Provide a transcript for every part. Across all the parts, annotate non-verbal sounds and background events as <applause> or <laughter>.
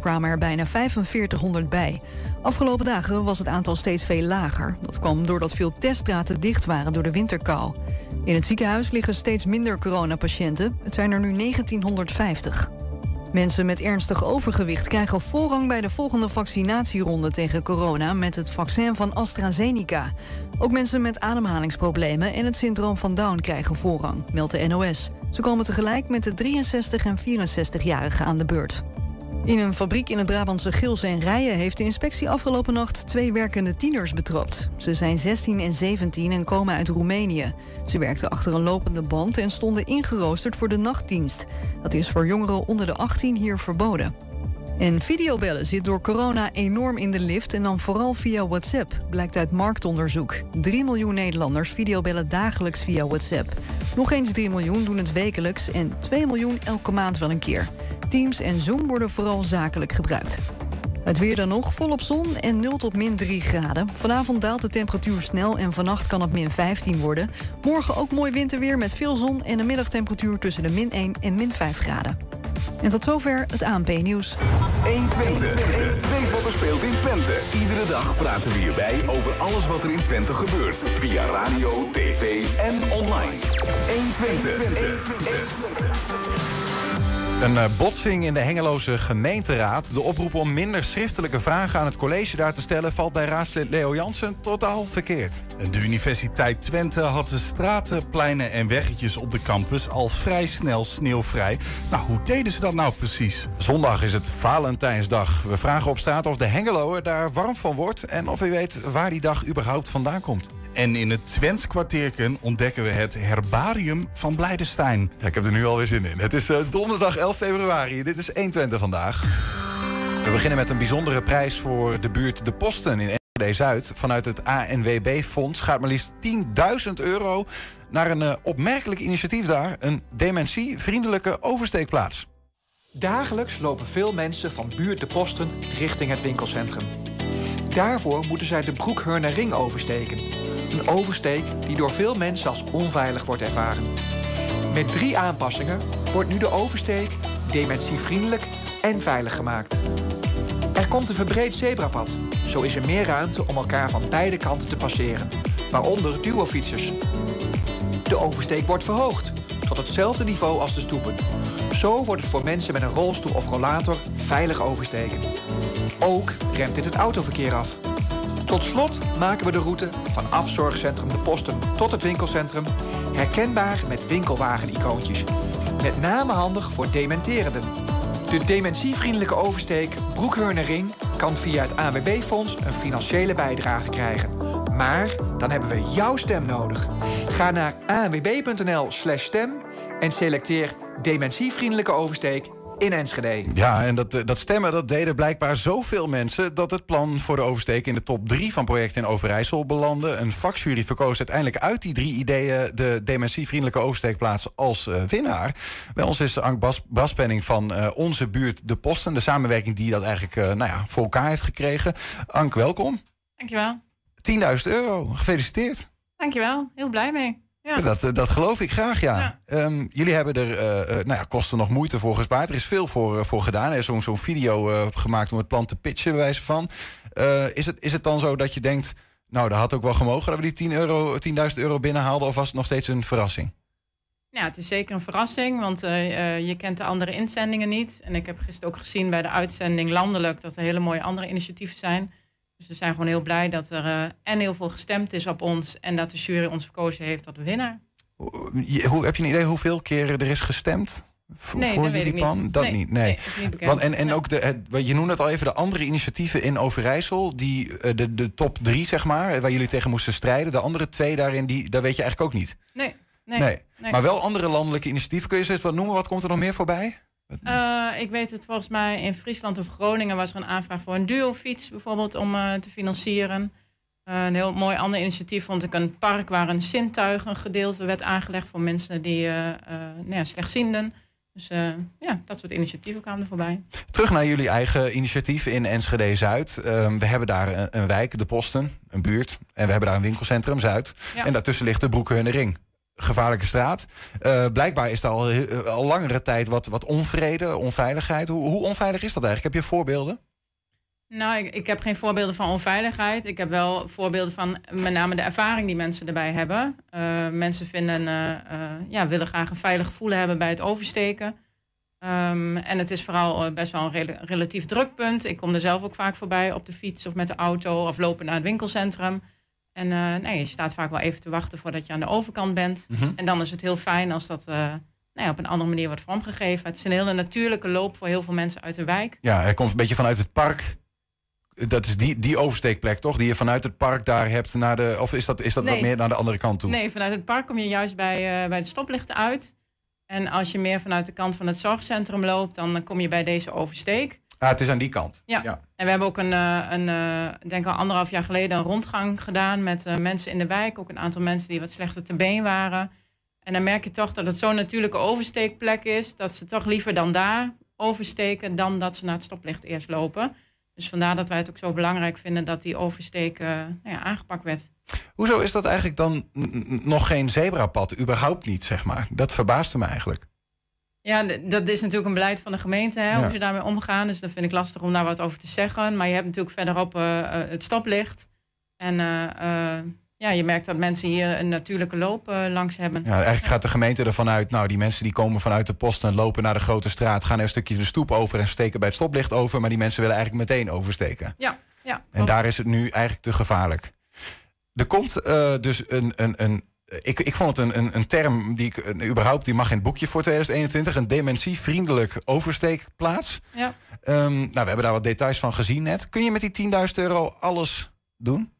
kwamen er bijna 4500 bij. Afgelopen dagen was het aantal steeds veel lager. Dat kwam doordat veel teststraten dicht waren door de winterkou. In het ziekenhuis liggen steeds minder coronapatiënten. Het zijn er nu 1950. Mensen met ernstig overgewicht krijgen voorrang bij de volgende vaccinatieronde tegen corona met het vaccin van AstraZeneca. Ook mensen met ademhalingsproblemen en het syndroom van Down krijgen voorrang, meldt de NOS. Ze komen tegelijk met de 63 en 64-jarigen aan de beurt. In een fabriek in het Brabantse Gils en Rijen heeft de inspectie afgelopen nacht twee werkende tieners betrapt. Ze zijn 16 en 17 en komen uit Roemenië. Ze werkten achter een lopende band en stonden ingeroosterd voor de nachtdienst. Dat is voor jongeren onder de 18 hier verboden. En videobellen zit door corona enorm in de lift en dan vooral via WhatsApp, blijkt uit marktonderzoek. 3 miljoen Nederlanders videobellen dagelijks via WhatsApp. Nog eens 3 miljoen doen het wekelijks en 2 miljoen elke maand wel een keer. Teams en Zoom worden vooral zakelijk gebruikt. Het weer dan nog, volop zon en 0 tot min 3 graden. Vanavond daalt de temperatuur snel en vannacht kan het min 15 worden. Morgen ook mooi winterweer met veel zon en een middagtemperatuur tussen de min 1 en min 5 graden. En tot zover het ANP-nieuws. 1 Twente. Weet wat er speelt in Twente. Iedere dag praten we hierbij over alles wat er in Twente gebeurt. Via radio, tv en online. 1 Twente. 1 Twente. Een eh, botsing in de Hengeloze gemeenteraad. De oproep om minder schriftelijke vragen aan het college daar te stellen... valt bij raadslid Leo Jansen totaal verkeerd. De Universiteit Twente had de straten, pleinen en weggetjes op de campus... al vrij snel sneeuwvrij. Nou, hoe deden ze dat nou precies? Zondag is het Valentijnsdag. We vragen op straat of de Hengeloer daar warm van wordt... en of u weet waar die dag überhaupt vandaan komt. En in het Twents kwartierken ontdekken we het herbarium van Blijdestein. Ja, ik heb er nu alweer zin in. Het is uh, donderdag 11 februari. Dit is 120 vandaag. We beginnen met een bijzondere prijs voor de buurt De Posten in Enschede Zuid. Vanuit het ANWB-fonds gaat maar liefst 10.000 euro naar een uh, opmerkelijk initiatief daar. Een dementie-vriendelijke oversteekplaats. Dagelijks lopen veel mensen van buurt De Posten richting het winkelcentrum. Daarvoor moeten zij de Broekhurner Ring oversteken. Een oversteek die door veel mensen als onveilig wordt ervaren. Met drie aanpassingen wordt nu de oversteek dementievriendelijk en veilig gemaakt. Er komt een verbreed zebrapad. Zo is er meer ruimte om elkaar van beide kanten te passeren, waaronder duofietsers. De oversteek wordt verhoogd tot hetzelfde niveau als de stoepen. Zo wordt het voor mensen met een rolstoel of rollator veilig oversteken. Ook remt dit het autoverkeer af. Tot slot maken we de route van afzorgcentrum De Posten tot het winkelcentrum herkenbaar met winkelwagen-icoontjes. Met name handig voor dementerenden. De dementievriendelijke oversteek Broekhurner kan via het ANWB-fonds een financiële bijdrage krijgen. Maar dan hebben we jouw stem nodig. Ga naar anwb.nl slash stem en selecteer dementievriendelijke oversteek in Enschede. Ja, en dat, eh, dat stemmen dat deden blijkbaar zoveel mensen... dat het plan voor de oversteek in de top 3 van projecten in Overijssel belandde. Een vakjury verkoos uiteindelijk uit die drie ideeën... de dementievriendelijke oversteekplaats als uh, winnaar. Bij ons is Ank Bas, Braspenning van uh, onze buurt De Posten. De samenwerking die dat eigenlijk uh, nou ja, voor elkaar heeft gekregen. Ank, welkom. Dankjewel. 10.000 euro, gefeliciteerd. Dankjewel, heel blij mee. Ja. Dat, dat geloof ik graag, ja. ja. Um, jullie hebben er uh, nou ja, kosten nog moeite voor gespaard. Er is veel voor, uh, voor gedaan. Er is zo'n zo'n video uh, gemaakt om het plan te pitchen, bij wijze van. is, het, is het dan zo dat je denkt... nou, dat had ook wel gemogen dat we die 10 euro, 10.000 euro binnenhaalden... of was het nog steeds een verrassing? Ja, het is zeker een verrassing, want je kent de andere inzendingen niet. En ik heb gisteren ook gezien bij de uitzending landelijk... dat er hele mooie andere initiatieven zijn... Dus we zijn gewoon heel blij dat er uh, en heel veel gestemd is op ons en dat de jury ons verkozen heeft tot de winnaar. Hoe, heb je een idee hoeveel keren er is gestemd? Nee, voor dat jullie plan? Niet. Dat nee, niet. Nee. nee niet bekend. Want, en en ook de, het, je noemde het al even, de andere initiatieven in Overijssel, die, de, de top drie, zeg maar, waar jullie tegen moesten strijden. De andere twee daarin, die, daar weet je eigenlijk ook niet. Nee. Nee. nee. Maar wel andere landelijke initiatieven. Kun je eens wat noemen? Wat komt er nog meer voorbij? Uh, ik weet het volgens mij in Friesland of Groningen was er een aanvraag voor een duofiets bijvoorbeeld om uh, te financieren. Uh, een heel mooi ander initiatief vond ik een park waar een zintuigen gedeelte werd aangelegd voor mensen die nou ja, slechtzienden. Dus ja, dat soort initiatieven kwamen er voorbij. Terug naar jullie eigen initiatief in Enschede Zuid. Ehm, we hebben daar een, een, wijk, de Posten, een buurt. En we hebben daar een winkelcentrum Zuid. Ja. En daartussen ligt de Broekhunne Ring gevaarlijke straat. Uh, blijkbaar is er al, al langere tijd wat, wat onvrede, onveiligheid. Hoe, hoe onveilig is dat eigenlijk? Heb je voorbeelden? Nou, ik, heb geen voorbeelden van onveiligheid. Ik heb wel voorbeelden van met name de ervaring die mensen erbij hebben. Uh, mensen vinden, ja, willen graag een veilig gevoel hebben bij het oversteken. Um, en het is vooral best wel een rel relatief druk punt. Ik kom er zelf ook vaak voorbij op de fiets of met de auto of lopen naar het winkelcentrum. En nee, je staat vaak wel even te wachten voordat je aan de overkant bent. Mm -hmm. En dan is het heel fijn als dat nee, op een andere manier wordt vormgegeven. Het is een hele natuurlijke loop voor heel veel mensen uit de wijk. Ja, hij komt een beetje vanuit het park dat is die, die oversteekplek, toch? Die je vanuit het park daar hebt naar de. Of is dat, is dat Nee. wat meer naar de andere kant toe? Nee, vanuit het park kom je juist bij, eh, bij de stoplichten uit. En als je meer vanuit de kant van het zorgcentrum loopt, dan kom je bij deze oversteek. Ah, het is aan die kant. Ja. En we hebben ook een, eh, een eh, ik denk al anderhalf jaar geleden, een rondgang gedaan met eh, mensen in de wijk. Ook een aantal mensen die wat slechter te been waren. En dan merk je toch dat het zo'n natuurlijke oversteekplek is. Dat ze toch liever dan daar oversteken dan dat ze naar het stoplicht eerst lopen. Dus vandaar dat wij het ook zo belangrijk vinden dat die oversteek nou ja, aangepakt werd. Hoezo is dat eigenlijk dan nog geen zebrapad? Überhaupt niet, zeg maar. Dat verbaasde me eigenlijk. Ja, dat is natuurlijk een beleid van de gemeente, hè, Ja. hoe ze daarmee omgaan. Dus dat vind ik lastig om daar wat over te zeggen. Maar je hebt natuurlijk verderop eh, eh, het stoplicht. En eh, ja, je merkt dat mensen hier een natuurlijke loop langs hebben. Ja, eigenlijk gaat de gemeente ervan uit... nou, die mensen die komen vanuit de post en lopen naar de grote straat... gaan er een stukje de stoep over en steken bij het stoplicht over... maar die mensen willen eigenlijk meteen oversteken. Ja, ja. En klopt. daar is het nu eigenlijk te gevaarlijk. Er komt dus een... een, een ik, ik vond het een, een, een term die ik een- überhaupt die mag in het boekje voor 2021. Een dementievriendelijk oversteekplaats. Ja. Ehm, nou, we hebben daar wat details van gezien net. Kun je met die 10.000 euro alles doen?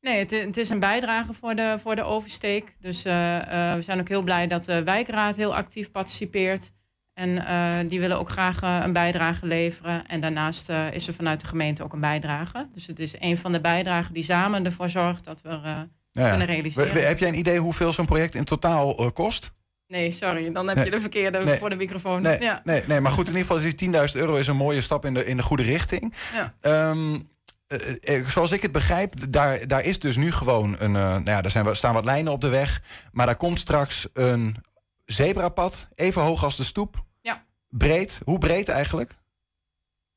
Nee, het, het is een bijdrage voor de, voor de oversteek. Dus eh, eh, we zijn ook heel blij dat de wijkraad heel actief participeert. En eh, die willen ook graag eh, een bijdrage leveren. En daarnaast eh, is er vanuit de gemeente ook een bijdrage. Dus het is een van de bijdragen die samen ervoor zorgt dat we eh, Ja. kunnen We- realiseren. we- heb jij een idee hoeveel zo'n project in totaal eh, kost? Nee, sorry, dan heb Nee. je de verkeerde Nee. voor de microfoon. Nee, Ja. nee, nee, maar goed, in ieder geval is die 10.000 euro is een mooie stap in de, in de goede richting. Ja. Ehm, eh, eh, zoals ik het begrijp, daar, daar is dus nu gewoon een. nou ja, daar zijn, staan wat lijnen op de weg. Maar daar komt straks een zebrapad, even hoog als de stoep. Ja. Breed. Hoe breed eigenlijk?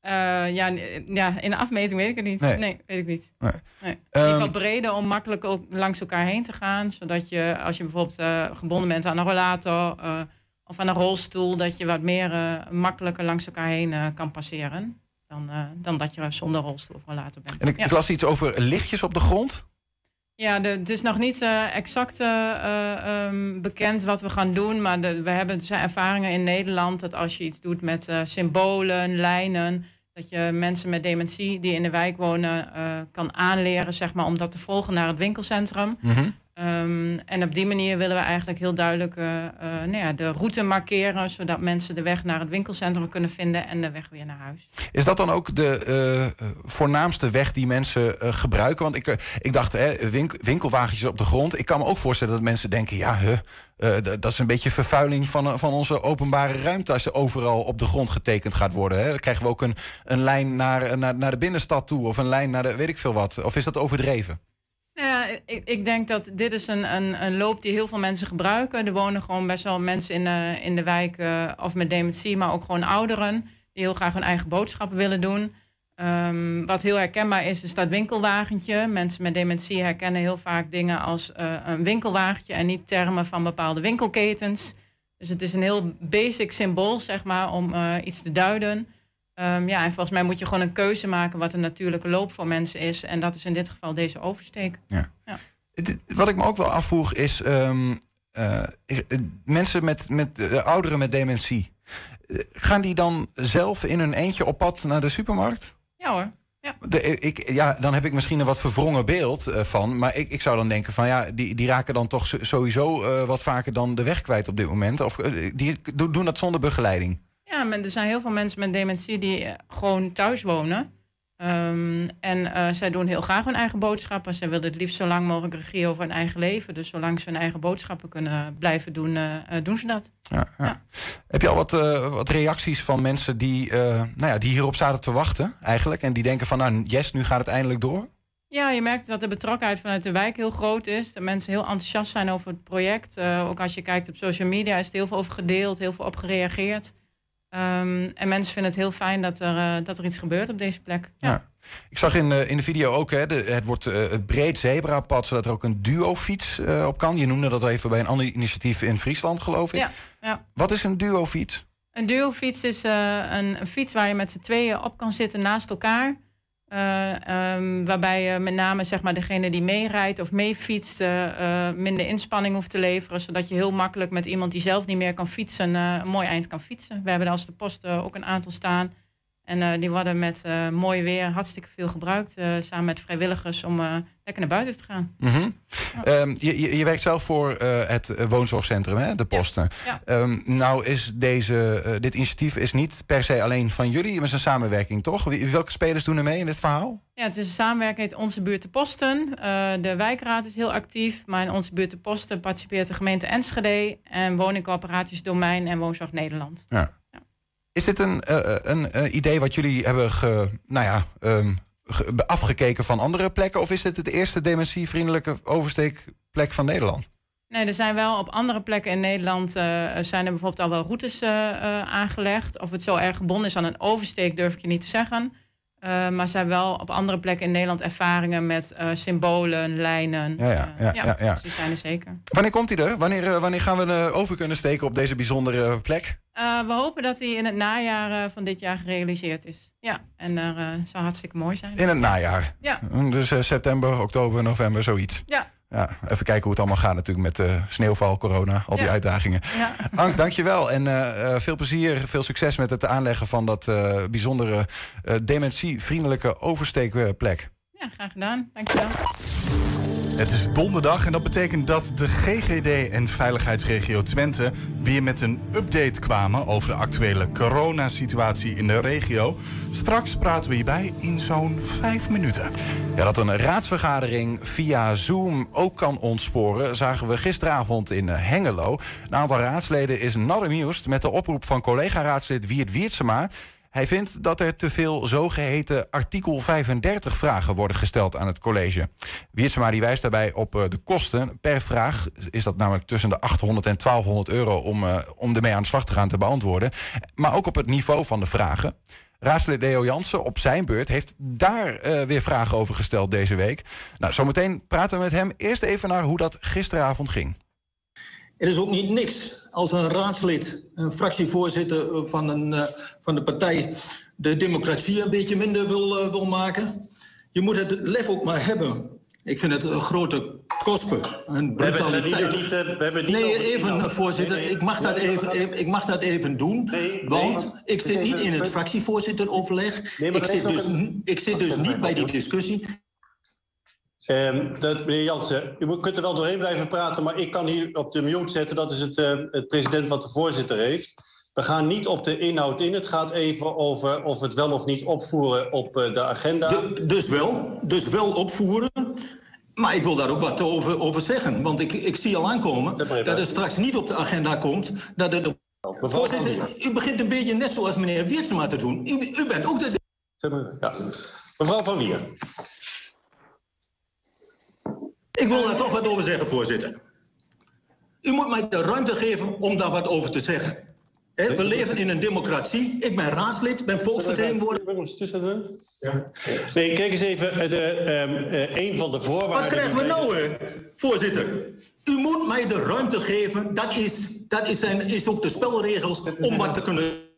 Eh, ja, ja, in de afmeting weet ik het niet. Nee. Nee, weet ik niet. Nee. Nee. In Ehm, ieder geval breder om makkelijk ook langs elkaar heen te gaan. Zodat je, als je bijvoorbeeld eh, gebonden bent aan een rollator eh, of aan een rolstoel, dat je wat meer makkelijker langs elkaar heen kan passeren. Dan, dan dat je zonder rolstoel of rollator bent. En ik, ja. ik las iets over lichtjes op de grond. Ja, het is nog niet eh, exact eh, eh, ehm, bekend wat we gaan doen. Maar we hebben zijn ervaringen in Nederland dat als je iets doet met symbolen, lijnen. Dat je mensen met dementie die in de wijk wonen kan aanleren zeg maar, om dat te volgen naar het winkelcentrum. Mhm. Ehm, en op die manier willen we eigenlijk heel duidelijk eh, nou ja, de route markeren. Zodat mensen de weg naar het winkelcentrum kunnen vinden en de weg weer naar huis. Is dat dan ook de eh, voornaamste weg die mensen gebruiken? Want ik, ik dacht, hè, wink- winkelwagentjes op de grond. Ik kan me ook voorstellen dat mensen denken... ja, huh, dat is een beetje vervuiling van, van onze openbare ruimte... als er overal op de grond getekend gaat worden. Hè. Dan krijgen we ook een, een lijn naar, naar, naar de binnenstad toe... of een lijn naar de weet ik veel wat. Of is dat overdreven? Ik, ik denk dat dit is een, een, een loop die heel veel mensen gebruiken. Er wonen gewoon best wel mensen in de, in de wijk, eh, of met dementie, maar ook gewoon ouderen, die heel graag hun eigen boodschappen willen doen. Ehm, wat heel herkenbaar is, is dat winkelwagentje. Mensen met dementie herkennen heel vaak dingen als eh, een winkelwagentje en niet termen van bepaalde winkelketens. Dus het is een heel basic symbool, zeg maar, om eh, iets te duiden. Ehm, ja, en volgens mij moet je gewoon een keuze maken wat een natuurlijke loop voor mensen is. En dat is in dit geval deze oversteek. Het- Wat ik me ook wel afvroeg is... ehm, eh, eh, mensen met, met eh, ouderen met dementie... gaan die dan zelf in hun eentje op pad naar de supermarkt? Ja hoor. De, ik, ja, dan heb ik misschien een wat verwrongen beeld van. Maar ik, ik zou dan denken van ja, die, die raken dan toch sowieso wat vaker dan de weg kwijt op dit moment. Of die do- doen dat zonder begeleiding. Ja, maar er zijn heel veel mensen met dementie die eh, gewoon thuis wonen. Ehm, en eh, zij doen heel graag hun eigen boodschappen. Zij willen het liefst zo lang mogelijk regie over hun eigen leven. Dus zolang ze hun eigen boodschappen kunnen blijven doen, eh, doen ze dat. Ja, ja. Ja. Heb je al wat, wat reacties van mensen die, nou ja, die hierop zaten te wachten eigenlijk? En die denken van nou yes, nu gaat het eindelijk door? Ja, je merkt dat de betrokkenheid vanuit de wijk heel groot is. Dat mensen heel enthousiast zijn over het project. Ook als je kijkt op social media is er heel veel over gedeeld, heel veel op gereageerd. Um, en mensen vinden het heel fijn dat er, uh, dat er iets gebeurt op deze plek. Ja. ja. Ik zag in, uh, in de video ook, hè, de, het wordt uh, het breed zebrapad, zodat er ook een duofiets op kan. Je noemde dat even bij een ander initiatief in Friesland, geloof ik. Ja, ja. Wat is een duofiets? Een duofiets is een, een fiets waar je met z'n tweeën op kan zitten naast elkaar. Um, waarbij je met name zeg maar, degene die meerijdt of meefietst uh, minder inspanning hoeft te leveren. Zodat je heel makkelijk met iemand die zelf niet meer kan fietsen een mooi eind kan fietsen. We hebben als de post ook een aantal staan. En uh, die worden met uh, mooi weer hartstikke veel gebruikt. Uh, samen met vrijwilligers om lekker naar buiten te gaan. Mm -hmm. ja. um, je, je, werkt zelf voor het woonzorgcentrum, hè, de posten. Ja. Ja. Um, nou is deze, dit initiatief is niet per se alleen van jullie, maar het is een samenwerking, toch? Welke spelers doen er mee in dit verhaal? Ja, het is een samenwerking met Onze Buurt de Posten. de wijkraad is heel actief, maar in Onze Buurt de Posten participeert de gemeente Enschede... en woningcorporaties Domein en Woonzorg Nederland. Ja. Is dit een, uh, een uh, idee wat jullie hebben nou ja, ge, afgekeken van andere plekken? Of is dit het eerste dementievriendelijke oversteekplek van Nederland? Nee, er zijn wel op andere plekken in Nederland zijn er bijvoorbeeld al wel routes aangelegd. Of het zo erg gebonden is aan een oversteek, durf ik je niet te zeggen. Uh, maar ze hebben wel op andere plekken in Nederland ervaringen met uh, symbolen, lijnen. Ja, ja, ja, ja, ja, Dus die zijn er zeker. Wanneer komt hij er? Wanneer, wanneer gaan we over kunnen steken op deze bijzondere plek? Uh, we hopen dat hij in het najaar van dit jaar gerealiseerd is. Ja, en dat zou hartstikke mooi zijn. In het najaar? Ja. Dus september, oktober, november, zoiets? Ja. Ja, even kijken hoe het allemaal gaat natuurlijk met uh, sneeuwval, corona, al die ja. uitdagingen. Ja. Ank, dankjewel en uh, veel plezier, veel succes met het aanleggen van dat uh, bijzondere dementievriendelijke oversteekplek. Ja, graag gedaan. Dankjewel. Het is donderdag en dat betekent dat de GGD en Veiligheidsregio Twente weer met een update kwamen over de actuele coronasituatie in de regio. Straks praten we hierbij in zo'n vijf minuten. Ja, dat een raadsvergadering via Zoom ook kan ontsporen, zagen we gisteravond in Hengelo. Een aantal raadsleden is not met de oproep van collega-raadslid Wiert Wiertsema. Hij vindt dat er te veel zogeheten artikel 35 vragen worden gesteld aan het college. Wiertsema die wijst daarbij op de kosten. Per vraag is dat namelijk tussen de 800 en 1200 euro om, uh, om ermee aan de slag te gaan te beantwoorden. Maar ook op het niveau van de vragen. Raadslid Leo Jansen op zijn beurt heeft daar uh, weer vragen over gesteld deze week. Nou, zometeen praten we met hem. Eerst even naar hoe dat gisteravond ging. Het is ook niet niks als een raadslid, een fractievoorzitter van, een, uh, van de partij, de democratie een beetje minder wil, uh, wil maken. Je moet het lef ook maar hebben. Ik vind het een grote kospen, een brutaliteit. We hebben niet nee, even, nou, voorzitter. Ik, mag dat even, ik mag dat even doen. Want ik zit niet in het fractievoorzitteroverleg. ik zit dus, ik zit dus niet bij die discussie. Um, dat, meneer Jansen, u kunt er wel doorheen blijven praten, maar ik kan hier op de mute zetten. Dat is het, uh, het president wat de voorzitter heeft. We gaan niet op de inhoud in. Het gaat even over of het wel of niet opvoeren op uh, de agenda. De, dus wel, dus wel opvoeren. Maar ik wil daar ook wat over, over zeggen. Want ik, ik zie al aankomen dat, dat het straks niet op de agenda komt. Dat het, voorzitter, u begint een beetje net zoals meneer Wiertsma te doen. U, u bent ook de... Ja. Mevrouw Van Lier. Ik wil daar toch wat over zeggen, voorzitter. U moet mij de ruimte geven om daar wat over te zeggen. He, we leven in een democratie. Ik ben raadslid, ben volksvertegenwoordiger. Ja. Nee, kijk eens even. De, um, uh, een van de voorwaarden... Wat krijgen we nou, uh, voorzitter? U moet mij de ruimte geven. Dat is, dat is, zijn, is ook de spelregels om wat te kunnen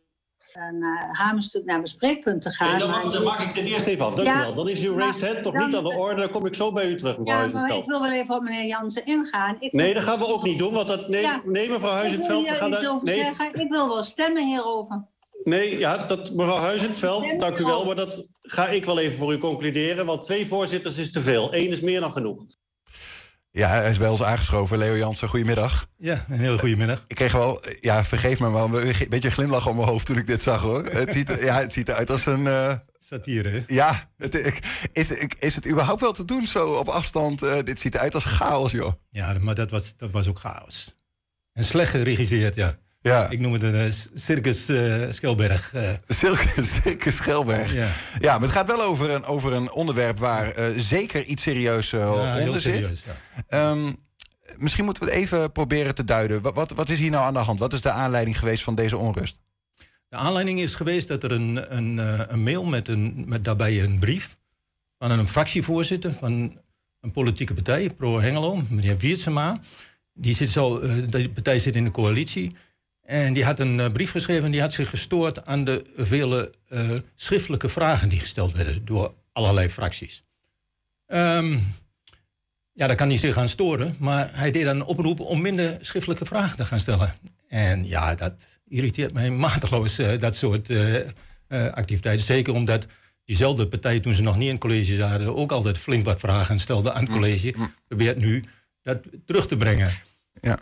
naar Hamerstuk naar bespreekpunt te gaan. Dan, mag, dan maak ik het eerst even af. Dank ja, u wel. Dan is uw raised hand toch niet aan de orde. Dan kom ik zo bij u terug, mevrouw ja, ik wil wel even op meneer Jansen ingaan. Ik nee, dat gaan we ook niet doen. Want dat, nee, ja, nee mevrouw Huizenveld. We gaan daar, nee. Ik wil wel stemmen hierover. Nee, ja, dat, mevrouw Huizenveld, dank u wel. Maar dat ga ik wel even voor u concluderen. Want twee voorzitters is te veel. Eén is meer dan genoeg. Ja, hij is bij ons aangeschoven. Leo Jansen, goedemiddag. Ja, een hele goede middag. Ik kreeg wel, ja, vergeef me, maar een beetje een glimlach om mijn hoofd toen ik dit zag hoor. Het ziet, ja, het ziet eruit als een. Uh... Satire, hè? Ja, het, is, is het überhaupt wel te doen zo op afstand? Uh, dit ziet eruit als chaos, joh. Ja, maar dat was, dat was ook chaos. En slecht geregisseerd, ja. Ja. Ik noem het een eh, Circus eh, Schelberg. eh. Circus, Circus Schelberg. Ja. Ja. maar het gaat wel over een, over een onderwerp waar zeker iets serieus Ja, heel onder zit. serieus, ja. Ehm, misschien moeten we het even proberen te duiden. Wat, wat, wat is hier nou aan de hand? Wat is de aanleiding geweest van deze onrust? De aanleiding is geweest dat er een, een, een mail met, een, met daarbij een brief van een fractievoorzitter van een politieke partij, Pro Hengelo, meneer Wiertsema. Die zit zo, die partij zit in de coalitie. En die had een eh, brief geschreven en die had zich gestoord aan de vele eh, schriftelijke vragen die gesteld werden door allerlei fracties. Ehm, ja, daar kan hij zich aan storen, maar hij deed dan een oproep om minder schriftelijke vragen te gaan stellen. En ja, dat irriteert mij mateloos, eh, dat soort activiteiten. Zeker omdat diezelfde partij, toen ze nog niet in het college zaten, ook altijd flink wat vragen stelde aan het college. Probeert nu dat terug te brengen. Ja.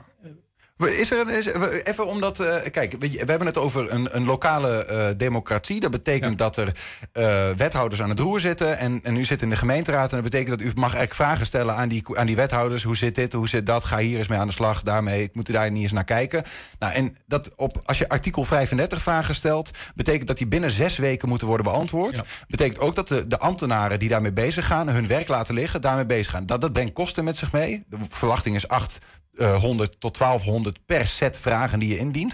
Is er een, is, even omdat, eh, kijk, we, hebben het over een, een lokale eh, democratie. Dat betekent dat er eh, wethouders aan het roer zitten. En, en u zit in de gemeenteraad. En dat betekent dat u mag eigenlijk vragen stellen aan die, aan die wethouders. Hoe zit dit? Hoe zit dat? Ga hier eens mee aan de slag. Daarmee moet u daar niet eens naar kijken. Nou, en dat op, als je artikel 35 vragen stelt, betekent dat die binnen zes weken moeten worden beantwoord. Betekent ook dat de, de ambtenaren die daarmee bezig gaan, hun werk laten liggen, daarmee bezig gaan. Dat, dat brengt kosten met zich mee. De verwachting is 800 tot 1200 per set vragen die je indient.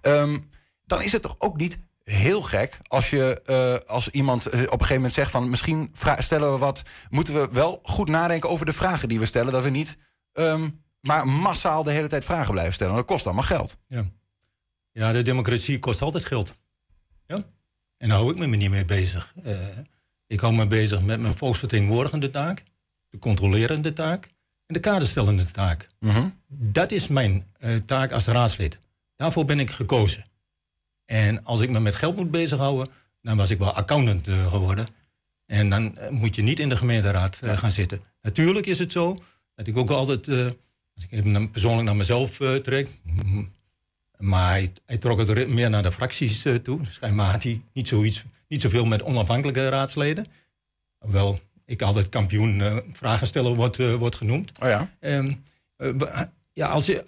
Ehm, dan is het toch ook niet heel gek als je eh, als iemand eh, op een gegeven moment zegt van misschien stellen we wat, moeten we wel goed nadenken over de vragen die we stellen, dat we niet ehm, maar massaal de hele tijd vragen blijven stellen. Dat kost allemaal geld. Ja. ja, de democratie kost altijd geld. Ja. En daar hou ik me niet mee bezig. Eh, ik hou me bezig met mijn volksvertegenwoordigende taak, de controlerende taak en de kaderstellende taak. Dat is mijn eh, taak als raadslid. Daarvoor ben ik gekozen. En als ik me met geld moet bezighouden, dan was ik wel accountant eh, geworden. En dan eh, moet je niet in de gemeenteraad gaan zitten. Natuurlijk is het zo dat ik ook altijd, als ik even persoonlijk naar mezelf trek, mm, maar hij, hij trok het er meer naar de fracties toe. Schijnbaar had hij niet, zoiets, niet zoveel met onafhankelijke raadsleden. Wel, ik altijd kampioen eh, vragensteller wordt, eh, wordt genoemd. Oh ja? Ehm, eh, ja, als je,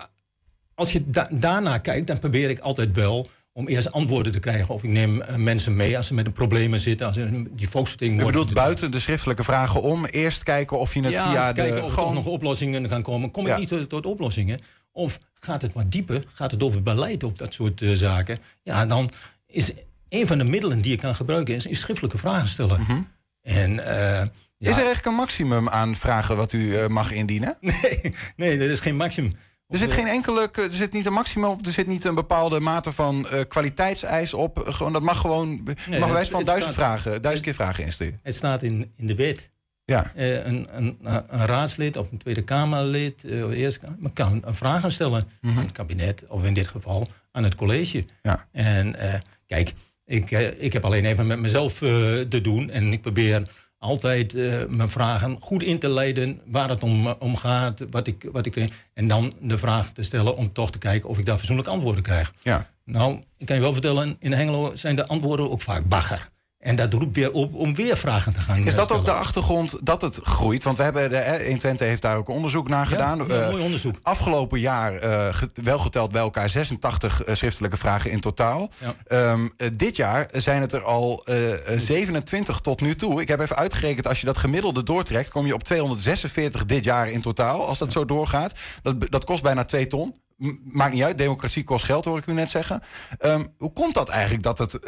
als je da- daarna kijkt, dan probeer ik altijd wel om eerst antwoorden te krijgen. Of ik neem mensen mee als ze met een problemen zitten. Als ze, die volksvertegenwoordiger. bedoelt buiten de schriftelijke vragen om eerst kijken of je het ja, via eens kijken de of gewoon nog oplossingen gaan komen. Kom Ja. ik niet tot, tot oplossingen? Of gaat het wat dieper? Gaat het over beleid op dat soort zaken? Ja, dan is een van de middelen die je kan gebruiken... is, is schriftelijke vragen stellen. En, eh, ja, Is er eigenlijk een maximum aan vragen wat u eh, mag indienen? <laughs> Nee, nee, er is geen maximum. Er zit geen enkele, er zit niet een maximum op, er zit niet een bepaalde mate van eh, kwaliteitseis op. Gewoon, dat mag gewoon, je mag wijs van duizend staat- vragen, duizend keer vragen insturen. Het staat in, in de wet. Ja. Eh, een, een, een raadslid of een Tweede Kamerlid eh, of Eerste Kamer kan vragen stellen aan het kabinet, of in dit geval aan het college. Ja. En eh, kijk, ik, eh, ik heb alleen even met mezelf eh, te doen en ik probeer altijd eh, mijn vragen goed in te leiden waar het om, eh, om gaat, wat ik, wat ik, en dan de vraag te stellen om toch te kijken of ik daar fatsoenlijk antwoorden krijg. Ja. Nou, ik kan je wel vertellen, in Hengelo zijn de antwoorden ook vaak bagger. En dat roept weer op om weer vragen te gaan Is dat ook de achtergrond dat het groeit? Want we hebben, de, eh, 120 heeft daar ook onderzoek naar gedaan. ja, Eh, mooi onderzoek. Afgelopen jaar ge- wel geteld bij elkaar 86 eh, schriftelijke vragen in totaal. Ja. Ehm, eh, dit jaar zijn het er al eh, eh, 27 tot nu toe. Ik heb even uitgerekend, als je dat gemiddelde doortrekt, kom je op 246 dit jaar in totaal. Als dat zo doorgaat. Dat, dat kost bijna 2 ton. Maakt niet uit, democratie kost geld, hoor ik u net zeggen. Ehm, hoe komt dat eigenlijk dat het,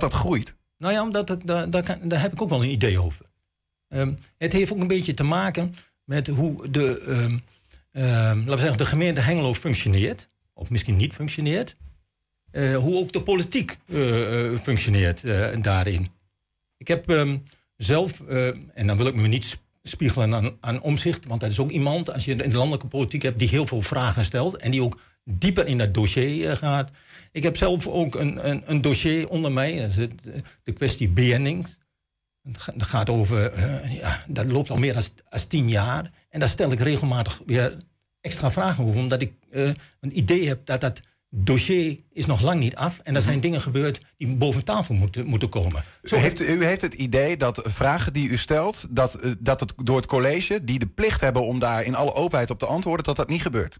dat, dat groeit? Nou ja, omdat het, daar, daar, daar heb ik ook wel een idee over. Ehm, het heeft ook een beetje te maken met hoe de, ehm, ehm, laten we zeggen, de gemeente Hengelo functioneert. Of misschien niet functioneert. Eh, hoe ook de politiek eh, eh, functioneert daarin. Ik heb zelf, en dan wil ik me niet sp- spiegelen aan, aan omzicht, want dat is ook iemand, als je in de landelijke politiek hebt, die heel veel vragen stelt en die ook dieper in dat dossier gaat. Ik heb zelf ook een, een, een dossier onder mij, dat is eh, de kwestie BN'ings. Dat ga- Dat gaat over, eh, ja, dat loopt al meer dan als tien jaar. En daar stel ik regelmatig weer extra vragen over, omdat ik eh, een idee heb dat dat dossier is nog lang niet af. En er zijn dingen gebeurd die boven tafel moeten, moeten komen. U heeft, u heeft het idee dat vragen die u stelt, dat, dat het door het college, die de plicht hebben om daar in alle openheid op te antwoorden, dat dat niet gebeurt.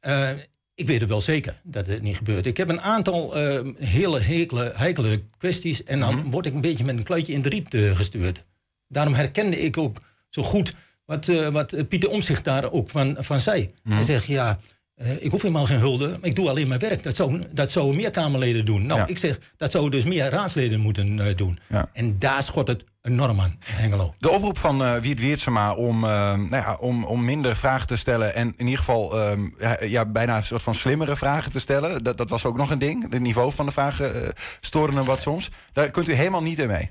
Eh, ik weet het wel zeker dat het niet gebeurt. Ik heb een aantal eh, hele hekele, heikele kwesties... en dan Mhm. word ik een beetje met een kluitje in de riep eh, gestuurd. Daarom herkende ik ook zo goed wat, eh, wat Pieter Omzicht daar ook van, van zei. Mhm. Hij zegt, ja, eh, ik hoef helemaal geen hulde... maar ik doe alleen mijn werk. Dat zou, dat zouden meer Kamerleden doen. Nou, Ja. ik zeg, dat zouden dus meer raadsleden moeten eh, doen. Ja. En daar schot het enorm aan, Hengelo. De oproep van eh Wiert Wiertsema om, eh, nou ja, om, om minder vragen te stellen... en in ieder geval ehm, ja, ja, bijna een soort van slimmere vragen te stellen... dat, dat was ook nog een ding. Het niveau van de vragen hem wat soms. Daar kunt u helemaal niet in mee.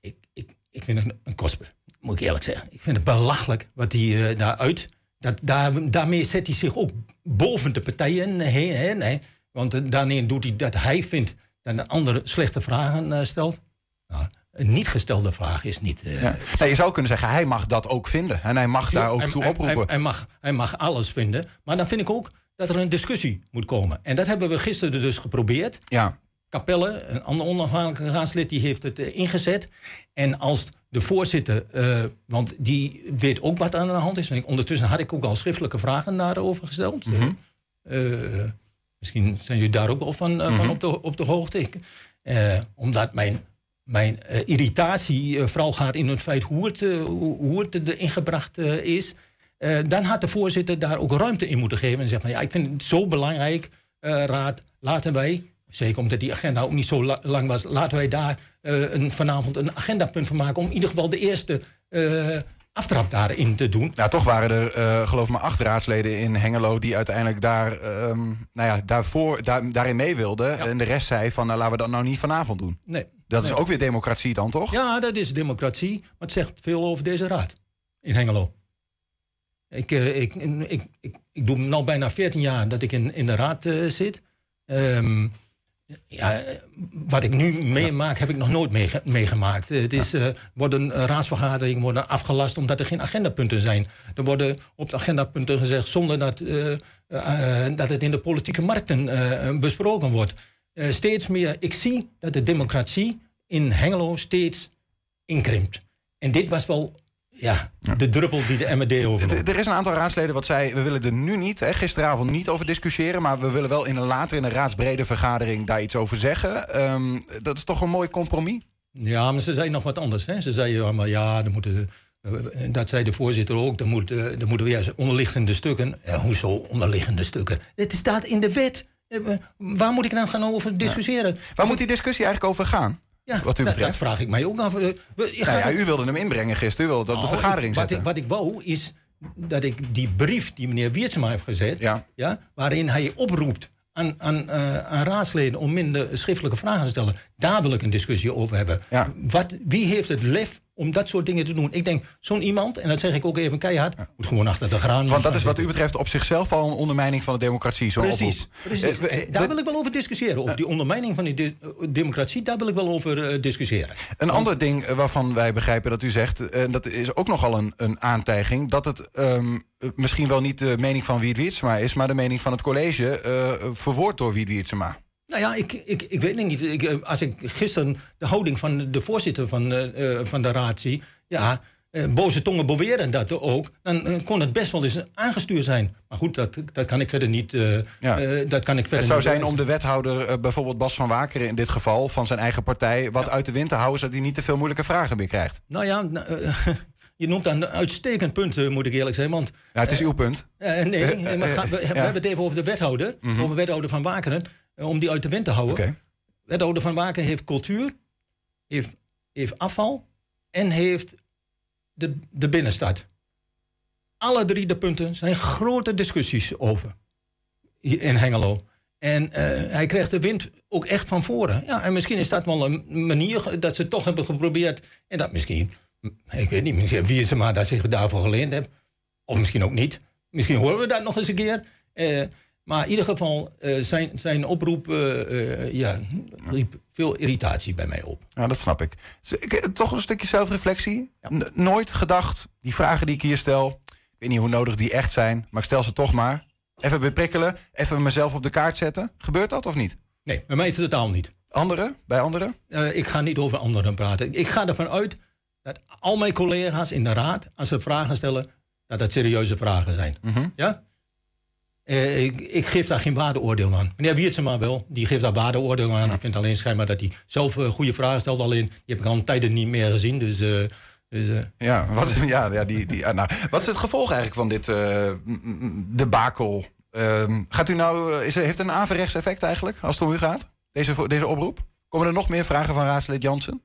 ik, ik, ik vind het een, een kosper, moet ik eerlijk zeggen. Ik vind het belachelijk wat hij eh, daar uit. Dat, daar, daarmee zet hij zich ook boven de partijen heen. Hè, nee. Want eh, daarmee doet hij dat hij vindt dat een andere slechte vragen eh, stelt. Nou, een niet gestelde vraag is niet. eh, Ja. Je zou kunnen zeggen, hij mag dat ook vinden. En hij mag daar ook hij- toe hij- oproepen. Hij, hij mag, hij mag alles vinden. Maar dan vind ik ook dat er een discussie moet komen. En dat hebben we gisteren dus geprobeerd. ja. Capelle, een ander onafhankelijk raadslid, die heeft het eh, ingezet. En als de voorzitter, eh, want die weet ook wat aan de hand is. En ondertussen had ik ook al schriftelijke vragen daarover gesteld. Mhm. Eh, eh, misschien zijn jullie daar ook wel van, van op, de, op de hoogte. Omdat mijn, mijn irritatie vooral gaat in het feit hoe het, hoe, het erin gebracht eh, is. Dan had de voorzitter daar ook ruimte in moeten geven. En zeggen van ja, ik vind het zo belangrijk, raad, laten wij, zeker omdat die agenda ook niet zo la- lang was, laten wij daar eh, een, vanavond een agendapunt van maken om in ieder geval de eerste eh, aftrap daarin te doen. Nou, toch waren er, eh, geloof ik, maar acht raadsleden in Hengelo... die uiteindelijk daar, ehm, nou ja, daarvoor, daar, daarin mee wilden. En de rest zei van, nou, laten we dat nou niet vanavond doen. Nee. Dat Nee. is ook weer democratie dan, toch? Ja, dat is democratie. Maar het zegt veel over deze raad in Hengelo. Ik, ik, ik, ik, ik doe nu bijna 14 jaar dat ik in, in de raad zit. Ehm, ja, wat ik nu meemaak, heb ik nog nooit meege- meegemaakt. Het is, eh, worden eh, raadsvergaderingen worden afgelast omdat er geen agendapunten zijn. Er worden op de agendapunten gezegd zonder dat, eh, dat het in de politieke markten besproken wordt. Steeds meer, ik zie dat de democratie in Hengelo steeds inkrimpt. En dit was wel ja, de druppel die de MD over. Er is een aantal raadsleden wat zei, we willen er nu niet, hè, gisteravond niet over discussiëren... maar we willen wel in een later, in een raadsbrede vergadering daar iets over zeggen. Ehm, dat is toch een mooi compromis? Ja, maar ze zei nog wat anders. Hè? Ze zei ja, maar ja, er moeten, eh, dat zei de voorzitter ook, er, moet, eh, er moeten weer onderliggende stukken. Ja, hoezo onderliggende stukken? Het staat in de wet. Eh, Waar moet ik nou gaan over discussiëren? Waar moet die discussie eigenlijk over gaan? Ja, wat u dat- betreft? Dat vraag ik mij ook af. Eh, Nou ja, gaat- u wilde hem inbrengen gisteren, u wilde op de Nou, vergadering ik- wat, zetten. ik, wat ik wou is dat ik die brief die meneer Wiertsma heeft gezet, Ja. waarin hij oproept aan, aan, eh, aan raadsleden om minder schriftelijke vragen te stellen, daar wil ik een discussie over hebben. Wat, wie heeft het lef om dat soort dingen te doen? Ik denk, zo'n iemand, en dat zeg ik ook even keihard, moet gewoon achter de graan. Want dat is wat u betreft op zichzelf al een ondermijning van de democratie. Zo'n Precies, precies. Eh, Eh, daar wil ik wel over discussiëren. Of die ondermijning van die de- eh, democratie, daar wil ik wel over discussiëren. Een ander ding waarvan wij begrijpen dat u zegt, en dat is ook nogal een, een aantijging, dat het ehm, eh, misschien wel niet de mening van Wiertsema is, maar de mening van het college verwoord door Wiert Wiertsema. Nou ja, ik, ik, ik weet het niet. Ik, eh, als ik gisteren de houding van de voorzitter van, eh, eh, van de raad zie... ja, boze tongen beweren dat ook... dan kon het best wel eens aangestuurd zijn. Maar goed, dat, dat kan ik verder niet... Ja. dat kan ik verder Het zou niet zijn om de wethouder, bijvoorbeeld Bas van Wakeren in dit geval, van zijn eigen partij, wat uit de wind te houden, zodat hij niet te veel moeilijke vragen meer krijgt. Nou ja, nou, <laughs> je noemt dan een uitstekend punt, moet ik eerlijk zijn. Want, Ja, het is uw punt. Nee, nee, maar ga- we, hebben het even over de wethouder. Mhm. Over wethouder van Wakeren. Eh, om die uit de wind te houden. Oké. Wethouder van Wakeren heeft cultuur. Heeft, heeft afval. En heeft de, de binnenstad. Alle drie de punten zijn grote discussies over. In Hengelo. En eh, hij krijgt de wind ook echt van voren. Ja, en misschien is dat wel een manier dat ze toch hebben geprobeerd. En dat misschien, ik weet niet, misschien wie ze maar dat zich daarvoor geleend heeft. Of misschien ook niet. Misschien horen we dat nog eens een keer. Eh, maar in ieder geval, eh, zijn, zijn oproep eh, eh, ja, riep veel irritatie bij mij op. Ja, dat snap ik. Toch een stukje zelfreflectie. Nooit gedacht, die vragen die ik hier stel, ik weet niet hoe nodig die echt zijn, maar ik stel ze toch maar. Even beprikkelen, even mezelf op de kaart zetten. Gebeurt dat of niet? Nee, bij mij is het totaal niet. Anderen? Bij anderen? Ik ga niet over anderen praten. Ik ga ervan uit dat al mijn collega's in de raad, als ze vragen stellen, dat dat serieuze vragen zijn. Mhm. Ja? Eh, ik, ik geef daar geen waardeoordeel aan. Meneer Wiertsema wel, die geeft daar waardeoordeel aan. Ik vind alleen schijnbaar dat hij zelf eh, goede vragen stelt. Alleen, die heb ik al een tijden niet meer gezien. Dus, eh, dus Ja, wat, <laughs> ja, ja die, die, nou, wat is het gevolg eigenlijk van dit debakel? Ehm, gaat u nou, is, heeft het een averechts effect eigenlijk, als het om u gaat? Deze, deze oproep? Komen er nog meer vragen van raadslid Jansen?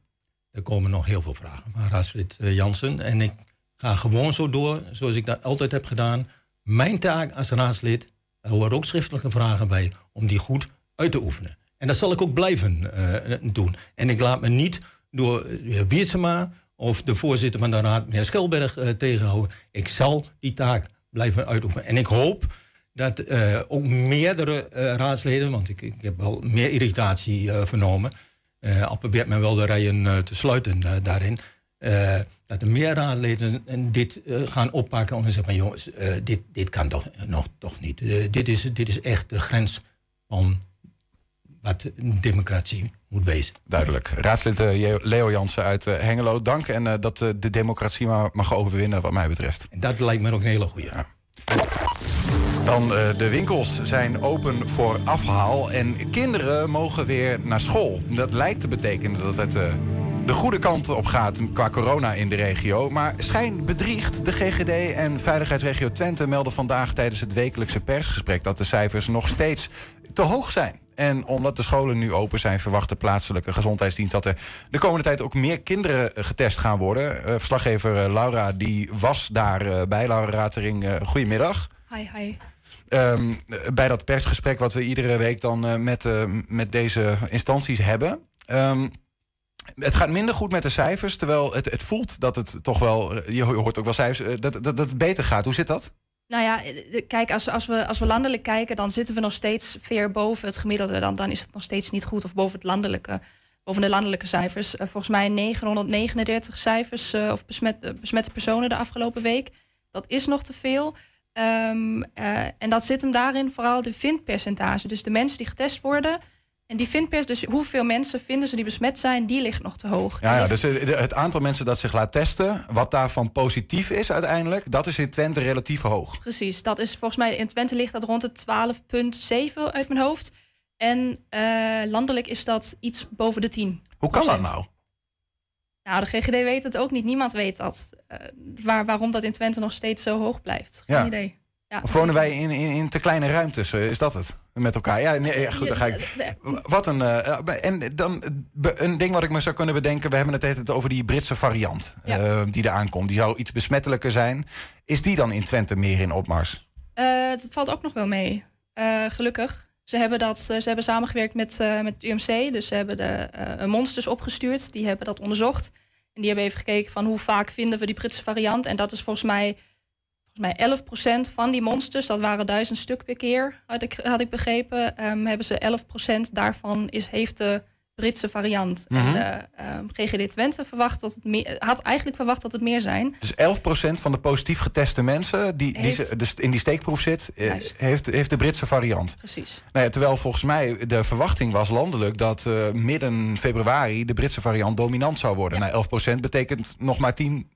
er komen nog heel veel vragen van raadslid Jansen. En ik ga gewoon zo door, zoals ik dat altijd heb gedaan. Mijn taak als raadslid, er horen ook schriftelijke vragen bij, om die goed uit te oefenen. En dat zal ik ook blijven eh, doen. En ik laat me niet door de heer Wiertsema of de voorzitter van de raad, meneer Schelberg, eh, tegenhouden. Ik zal die taak blijven uitoefenen. En ik hoop dat eh, ook meerdere eh, raadsleden, want ik, ik heb wel meer irritatie eh, vernomen, eh al probeert men wel de rijen eh, te sluiten eh, daarin, eh, dat er meer raadsleden en dit eh, gaan oppakken en zeggen, maar jongens, eh, dit, dit kan toch nog toch niet. Dit, is, dit is echt de grens van wat een democratie moet wezen. Duidelijk. Raadslid Leo Jansen uit Hengelo, dank. En dat de democratie maar mag overwinnen, wat mij betreft. Dat lijkt me ook een hele goede. Dan de winkels zijn open voor afhaal en kinderen mogen weer naar school. Dat lijkt te betekenen dat het de goede kant op gaat qua corona in de regio. Maar schijn bedriegt. De GGD en Veiligheidsregio Twente melden vandaag tijdens het wekelijkse persgesprek dat de cijfers nog steeds te hoog zijn. En omdat de scholen nu open zijn, verwacht de plaatselijke gezondheidsdienst dat er de komende tijd ook meer kinderen getest gaan worden. Eh, verslaggever eh, Laura die was daar eh, bij. Laura Ratering, goedemiddag. Hi, hi. Ehm, bij dat persgesprek wat we iedere week dan met, met deze instanties hebben. Ehm, het gaat minder goed met de cijfers, terwijl het, het voelt dat het toch wel, eh, je hoort ook wel cijfers, eh, dat, dat, dat het beter gaat. Hoe zit dat? Nou ja, eh, kijk, als, als, we, als we landelijk kijken, dan zitten we nog steeds ver boven het gemiddelde. Dan, dan is het nog steeds niet goed of boven het landelijke. Boven de landelijke cijfers. Volgens mij 939 cijfers of besmet, besmette personen de afgelopen week. Dat is nog te veel. Ehm, eh, en dat zit hem daarin vooral de vindpercentage. Dus de mensen die getest worden. En die vindpercentage, dus hoeveel mensen vinden ze die besmet zijn, die ligt nog te hoog. Ja, ja, dus eh, het aantal mensen dat zich laat testen, wat daarvan positief is uiteindelijk, dat is in Twente relatief hoog. Precies, dat is volgens mij in Twente ligt dat rond de 12,7 uit mijn hoofd. En eh, landelijk is dat iets boven de 10. Hoe kan dat nou? Nou, de GGD weet het ook niet. Niemand weet dat. Eh, waar, waarom dat in Twente nog steeds zo hoog blijft. Geen Ja. idee. Ja. Of wonen wij in, in, in te kleine ruimtes? eh, Is dat het? Met elkaar? Ja, nee, ja, goed, dan ga ik. Wat een. eh, en dan eh, een ding wat ik me zou kunnen bedenken. We hebben het altijd over die Britse variant. eh, die er aankomt. Die zou iets besmettelijker zijn. Is die dan in Twente meer in opmars? Eh, het valt ook nog wel mee. Eh, gelukkig. Ze hebben, dat, eh, ze hebben samengewerkt met, eh, met het UMC. Dus ze hebben de eh, monsters opgestuurd. Die hebben dat onderzocht. En die hebben even gekeken van hoe vaak vinden we die Britse variant. En dat is volgens mij, volgens mij 11% van die monsters. Dat waren duizend stuk per keer, had ik, had ik begrepen. Ehm, hebben ze 11% daarvan is, heeft de Britse variant. Mhm. En de ehm, GGD Twente verwacht dat het meer, had eigenlijk verwacht dat het meer zijn. Dus 11% van de positief geteste mensen die, die ze, dus in die steekproef zit, eh, Juist. heeft, heeft de Britse variant. Precies. Nou ja, terwijl volgens mij de verwachting was landelijk dat eh, midden februari de Britse variant dominant zou worden. Nou, 11% betekent nog maar 10,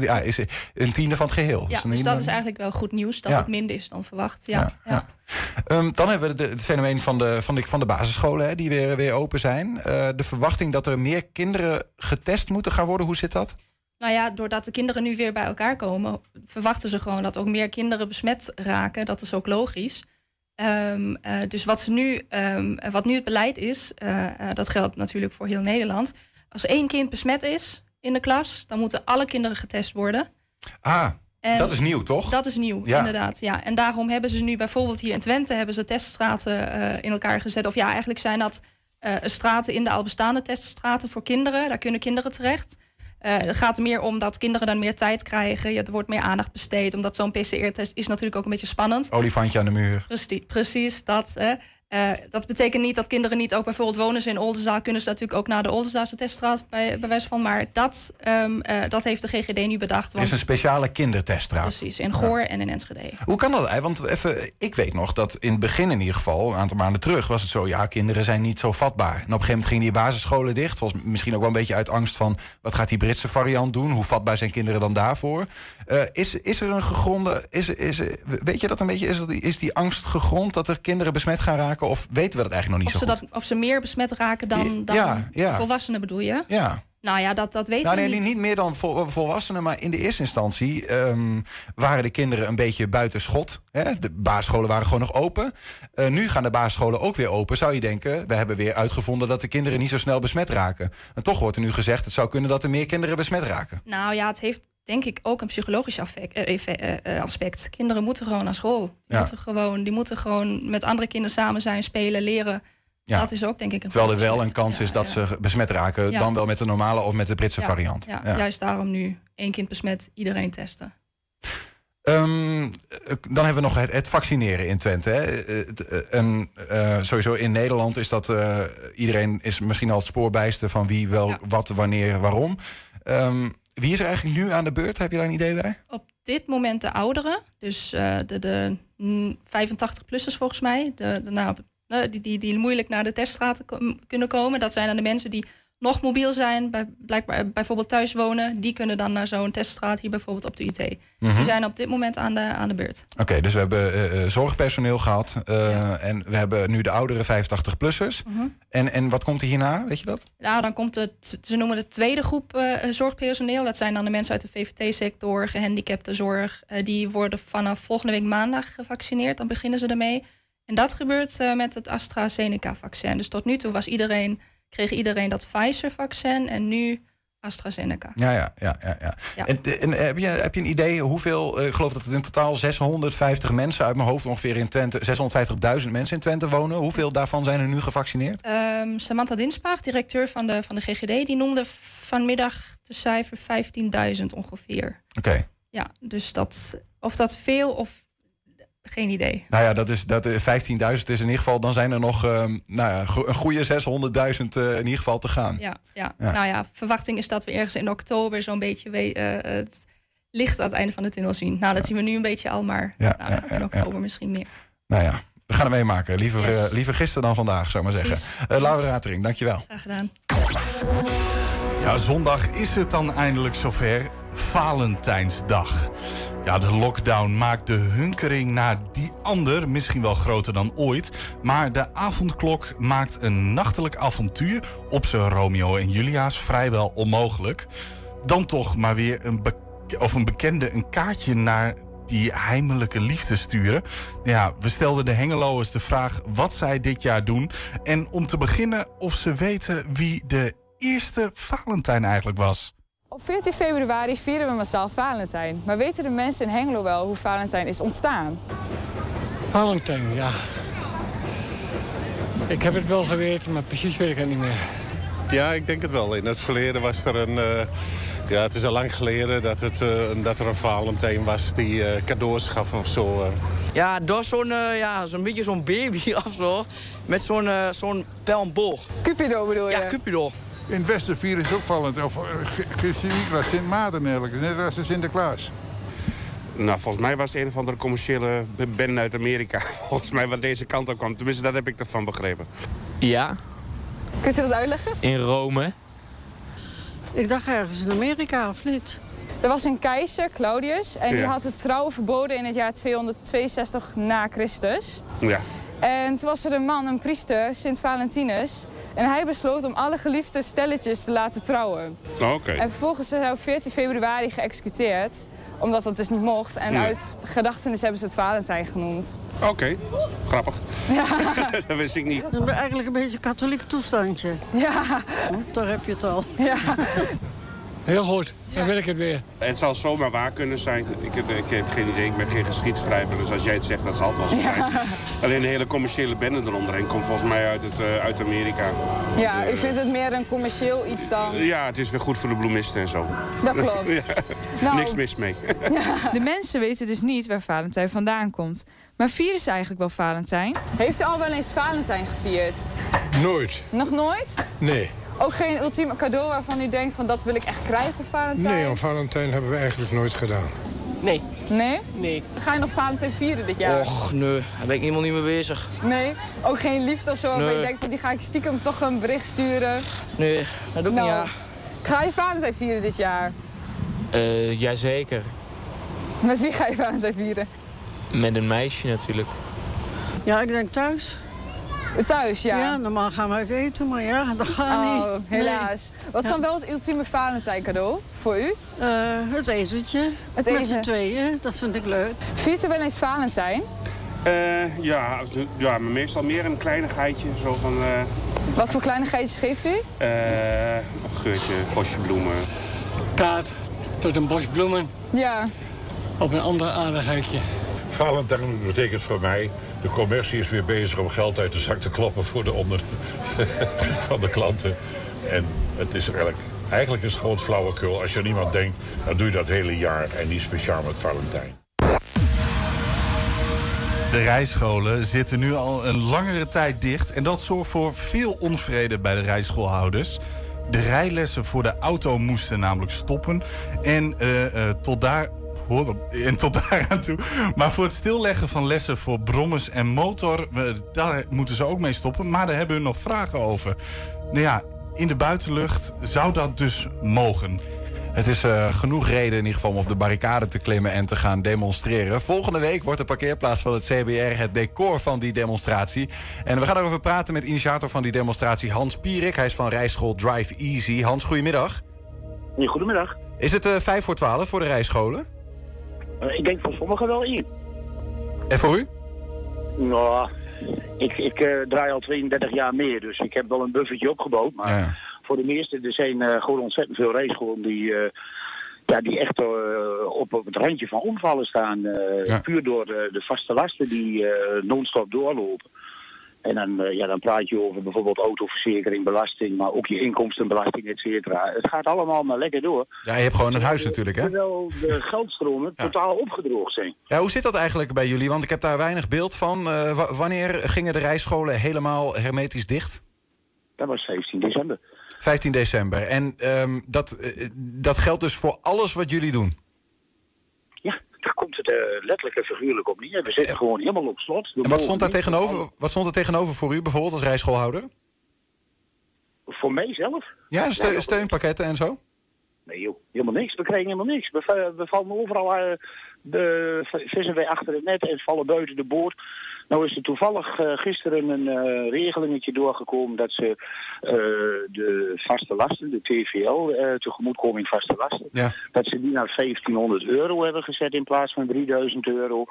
ja, is een tiende van het geheel. Ja, Dus dus dat is eigenlijk wel goed nieuws dat Ja. het minder is dan verwacht. Ja, Ja, Ehm, dan hebben we de, het fenomeen van de, van de, van de basisscholen hè, die weer, weer open zijn. Eh, de verwachting dat er meer kinderen getest moeten gaan worden. Hoe zit dat? Nou ja, doordat de kinderen nu weer bij elkaar komen, verwachten ze gewoon dat ook meer kinderen besmet raken. Dat is ook logisch. Ehm, eh, dus wat, ze nu, ehm, wat nu het beleid is, eh, dat geldt natuurlijk voor heel Nederland. Als één kind besmet is in de klas, dan moeten alle kinderen getest worden. Ah, En dat is nieuw, toch? Dat is nieuw, Ja. inderdaad. Ja. En daarom hebben ze nu bijvoorbeeld hier in Twente hebben ze teststraten eh, in elkaar gezet. Of ja, eigenlijk zijn dat eh, straten in de al bestaande teststraten voor kinderen. Daar kunnen kinderen terecht. Eh het gaat er meer om dat kinderen dan meer tijd krijgen. Ja, er wordt meer aandacht besteed. Omdat zo'n PCR-test is natuurlijk ook een beetje spannend. Olifantje aan de muur. Precies, precies dat. Hè. Eh, dat betekent niet dat kinderen niet ook bijvoorbeeld wonen ze in Oldenzaal, kunnen ze natuurlijk ook naar de Oldenzaalse teststraat bij, bij wijze van. Maar dat, ehm, eh, dat heeft de GGD nu bedacht. Er is een speciale kinderteststraat. Precies, in Goor en in Enschede. Hoe kan dat? Want even, ik weet nog dat in het begin in ieder geval, een aantal maanden terug, was het zo, ja, kinderen zijn niet zo vatbaar. En op een gegeven moment gingen die basisscholen dicht. Volgens misschien ook wel een beetje uit angst van, wat gaat die Britse variant doen? Hoe vatbaar zijn kinderen dan daarvoor? Eh, is, is er een gegronde, is, is, weet je dat een beetje, is, die, is die angst gegrond dat er kinderen besmet gaan raken? Of weten we dat eigenlijk nog niet of zo ze goed? Dat, of ze meer besmet raken dan, dan Ja, ja. volwassenen bedoel je? Ja. Nou ja, dat, dat weten Nou, we niet. niet meer dan vol- volwassenen, maar in de eerste instantie ehm, waren de kinderen een beetje buiten schot. Hè? De basisscholen waren gewoon nog open. Eh, nu gaan de basisscholen ook weer open. Zou je denken, we hebben weer uitgevonden dat de kinderen niet zo snel besmet raken. En toch wordt er nu gezegd, het zou kunnen dat er meer kinderen besmet raken. Nou ja, het heeft denk ik ook een psychologisch eh, eh, eh, aspect. Kinderen moeten gewoon naar school. Die, Ja. moeten gewoon, die moeten gewoon met andere kinderen samen zijn, spelen, leren. Ja. Dat is ook denk ik een Terwijl er wel een kans is dat ze besmet raken, dan wel met de normale of met de Britse variant. Ja, juist daarom nu één kind besmet, iedereen testen. Ehm, eh, dan hebben we nog het, het vaccineren in Twente. Hè. En, sowieso in Nederland is dat iedereen is misschien al het spoorbijste van wie wel wat, wanneer, waarom. Ehm, wie is er eigenlijk nu aan de beurt? Heb je daar een idee bij? Op dit moment de ouderen, dus eh, de, de mm, 85-plussers volgens mij, nou, die, die, die moeilijk naar de teststraten kunnen komen. Dat zijn dan de mensen die nog mobiel zijn, bij, blijkbaar bijvoorbeeld thuis wonen. Die kunnen dan naar zo'n teststraat hier bijvoorbeeld op de. Mhm. Die zijn op dit moment aan de, aan de beurt. Oké, dus we hebben eh, eh, zorgpersoneel gehad. eh, En we hebben nu de oudere 85-plussers. Mhm. en, en wat komt er hierna? Weet je dat? Nou, dan komt het, ze noemen de tweede groep zorgpersoneel. Dat zijn dan de mensen uit de VVT-sector, gehandicaptenzorg. Eh, die worden vanaf volgende week maandag gevaccineerd. Dan beginnen ze ermee. En dat gebeurt met het AstraZeneca-vaccin. Dus tot nu toe was iedereen, kreeg iedereen dat Pfizer-vaccin en nu AstraZeneca. Ja, ja, ja. ja, ja. Ja. En, en heb, je, heb je een idee hoeveel, eh, ik geloof dat het in totaal 650 mensen uit mijn hoofd ongeveer in Twente, 650.000 mensen in Twente wonen. Hoeveel daarvan zijn er nu gevaccineerd? Ehm, Samantha Dinspaag, directeur van de, van de GGD, die noemde vanmiddag de cijfer 15.000 ongeveer. Oké. Ja, dus dat, of dat veel of geen idee. Nou ja, dat is, dat, eh, 15.000 is in ieder geval, dan zijn er nog ehm, nou ja, go- een goede 600.000 eh, in ieder geval te gaan. Ja, ja. Ja. nou ja, verwachting is dat we ergens in oktober zo'n beetje we- eh, het licht aan het einde van de tunnel zien. Nou, dat zien we nu een beetje al, maar Ja, nou, in oktober ja. misschien meer. Nou ja, we gaan het meemaken. Liever, Yes. eh, liever gisteren dan vandaag, zou ik maar Precies. zeggen. Eh Laura Ratering, dankjewel. Graag gedaan. Ja, zondag is het dan eindelijk zover. Valentijnsdag. Ja, de lockdown maakt de hunkering naar die ander misschien wel groter dan ooit. Maar de avondklok maakt een nachtelijk avontuur op zijn Romeo en Julia's vrijwel onmogelijk. Dan toch maar weer een, of een bekende een kaartje naar die heimelijke liefde sturen. Ja, we stelden de Hengeloers de vraag wat zij dit jaar doen. En om te beginnen of ze weten wie de eerste Valentijn eigenlijk was. Op 14 februari vieren we massaal Valentijn. Maar weten de mensen in Hengelo wel hoe Valentijn is ontstaan? Valentijn, ja. Ik heb het wel geweten, maar precies weet ik het niet meer. Ja, ik denk het wel. In het verleden was er een... eh, ja, het is al lang geleden dat, het, eh, dat er een Valentijn was die eh, cadeaus gaf of zo. Ja, door zo'n ja, zo'n beetje zo'n baby <laughs> of zo. Met zo'n zo'n pijl en boog. Cupido bedoel je? Ja, Cupido. In het Westen vieren ze ook Valentijn, of uh, Sint-Nicolaas, Sint Maarten eigenlijk, net als de Sinterklaas. Nou, volgens mij was het een of andere commerciële band uit Amerika. <laughs> Volgens mij wat deze kant op kwam. Tenminste, dat heb ik ervan begrepen. Ja, Kunt u dat uitleggen? in Rome. Ik dacht ergens in Amerika, of niet? Er was een keizer, Claudius, en die Ja. had het trouwen verboden in het jaar 262 na Christus. Ja. En toen was er een man, een priester, Sint Valentinus. En hij besloot om alle geliefde stelletjes te laten trouwen. Oh, Oké. En vervolgens is hij op 14 februari geëxecuteerd. Omdat dat dus niet mocht. En Ja. uit gedachtenis hebben ze het Valentijn genoemd. Oké, grappig. <laughs> dat wist ik niet. Dat is eigenlijk een beetje een katholiek toestandje. Ja. Daar heb je het al. Ja. Heel goed, dan wil ik het weer. Het zal zomaar waar kunnen zijn. Ik heb, ik heb geen idee, ik ben geen geschiedschrijver. Dus als jij het zegt, dat zal het wel zo zijn. Alleen de hele commerciële bende eromheen komt volgens mij uit, het, eh, uit Amerika. Ja, u vindt het meer een commercieel iets dan... Ja, het is weer goed voor de bloemisten en zo. Dat klopt. <laughs> Ja, Nou. Niks mis mee. De mensen weten dus niet waar Valentijn vandaan komt. Maar vieren ze eigenlijk wel Valentijn? Heeft u al wel eens Valentijn gevierd? Nooit. Nog nooit? Nee. Ook geen ultieme cadeau waarvan u denkt van dat wil ik echt krijgen voor Valentijn? Nee, aan Valentijn hebben we eigenlijk nooit gedaan. Nee. Nee? Nee. Ga je nog Valentijn vieren dit jaar? Och, nee, daar ben ik helemaal niet mee bezig. Nee? Ook geen liefde of zo waarvan Nee. je denkt van die ga ik stiekem toch een bericht sturen? Nee, dat doe ik Nou, niet, ja. Ga je Valentijn vieren dit jaar? Eh, jazeker. Met wie ga je Valentijn vieren? Met een meisje natuurlijk. Ja, ik denk thuis. Thuis, ja? Ja, normaal gaan we uit eten, maar ja, dat gaat niet. Oh, helaas. Wat is dan wel het ultieme Valentijn cadeau voor u? Eh, het etentje. Het Met z'n tweeën, dat vind ik leuk. Viert u wel eens Valentijn? Eh, ja, ja, maar meestal meer een kleinigheidje. Zo van eh Wat voor kleine geitjes geeft u? eh, een geurtje, bosje bloemen. Kaart tot een bos bloemen Ja. op een ander aardigheidje. Valentijn betekent voor mij... de commercie is weer bezig om geld uit de zak te kloppen... voor de onder <laughs> van de klanten. En het is eigenlijk... Eigenlijk is het gewoon flauwekul. Als je aan denkt, dan doe je dat hele jaar... en niet speciaal met Valentijn. De rijscholen zitten nu al een langere tijd dicht. En dat zorgt voor veel onvrede bij de rijschoolhouders. De rijlessen voor de auto moesten namelijk stoppen. En, eh, eh, tot daar, hoor en tot daar aan toe. Maar voor het stilleggen van lessen voor brommers en motor... daar moeten ze ook mee stoppen. Maar daar hebben we nog vragen over. Nou ja, in de buitenlucht zou dat dus mogen. Het is eh, genoeg reden in ieder geval om op de barricade te klimmen en te gaan demonstreren. Volgende week wordt de parkeerplaats van het CBR het decor van die demonstratie. En we gaan erover praten met initiator van die demonstratie Hans Pierik. Hij is van rijschool Drive Easy. Hans, goedemiddag. Goedemiddag. Is het eh 5 voor 12 voor de rijscholen? Eh, ik denk voor sommigen wel in. En voor u? Nou, ik, ik eh, draai al 32 jaar meer, dus ik heb wel een buffertje opgebouwd. Maar voor de meesten, er zijn eh, gewoon ontzettend veel rijscholen die, ja, die echt op, op het randje van omvallen staan. Puur door de, de vaste lasten die non-stop doorlopen. En dan, eh, ja, dan praat je over bijvoorbeeld autoverzekering, belasting, maar ook je inkomstenbelasting, et cetera. Het gaat allemaal maar lekker door. Ja, je hebt gewoon een huis natuurlijk, hè? Terwijl de geldstromen totaal opgedroogd zijn. Ja, hoe zit dat eigenlijk bij jullie? Want ik heb daar weinig beeld van. Eh, wa- wanneer gingen de rijscholen helemaal hermetisch dicht? Dat was 15 december. 15 december. En ehm, dat, eh, dat geldt dus voor alles wat jullie doen? Daar komt het eh, letterlijk en figuurlijk op neer. We zitten gewoon helemaal op slot. We En wat stond, daar tegenover, wat stond er tegenover voor u bijvoorbeeld als rijschoolhouder? Voor mijzelf? Ja, steunpakketten en zo? Nee joh, helemaal niks. We krijgen helemaal niks. We, we vallen overal, eh, de, vissen wij achter het net en vallen buiten de boot. Nou is er toevallig eh, gisteren een eh, regelingetje doorgekomen dat ze eh, de vaste lasten, de TVL, tegemoetkoming vaste lasten, Ja. dat ze die naar 1500 euro hebben gezet in plaats van 3000 euro.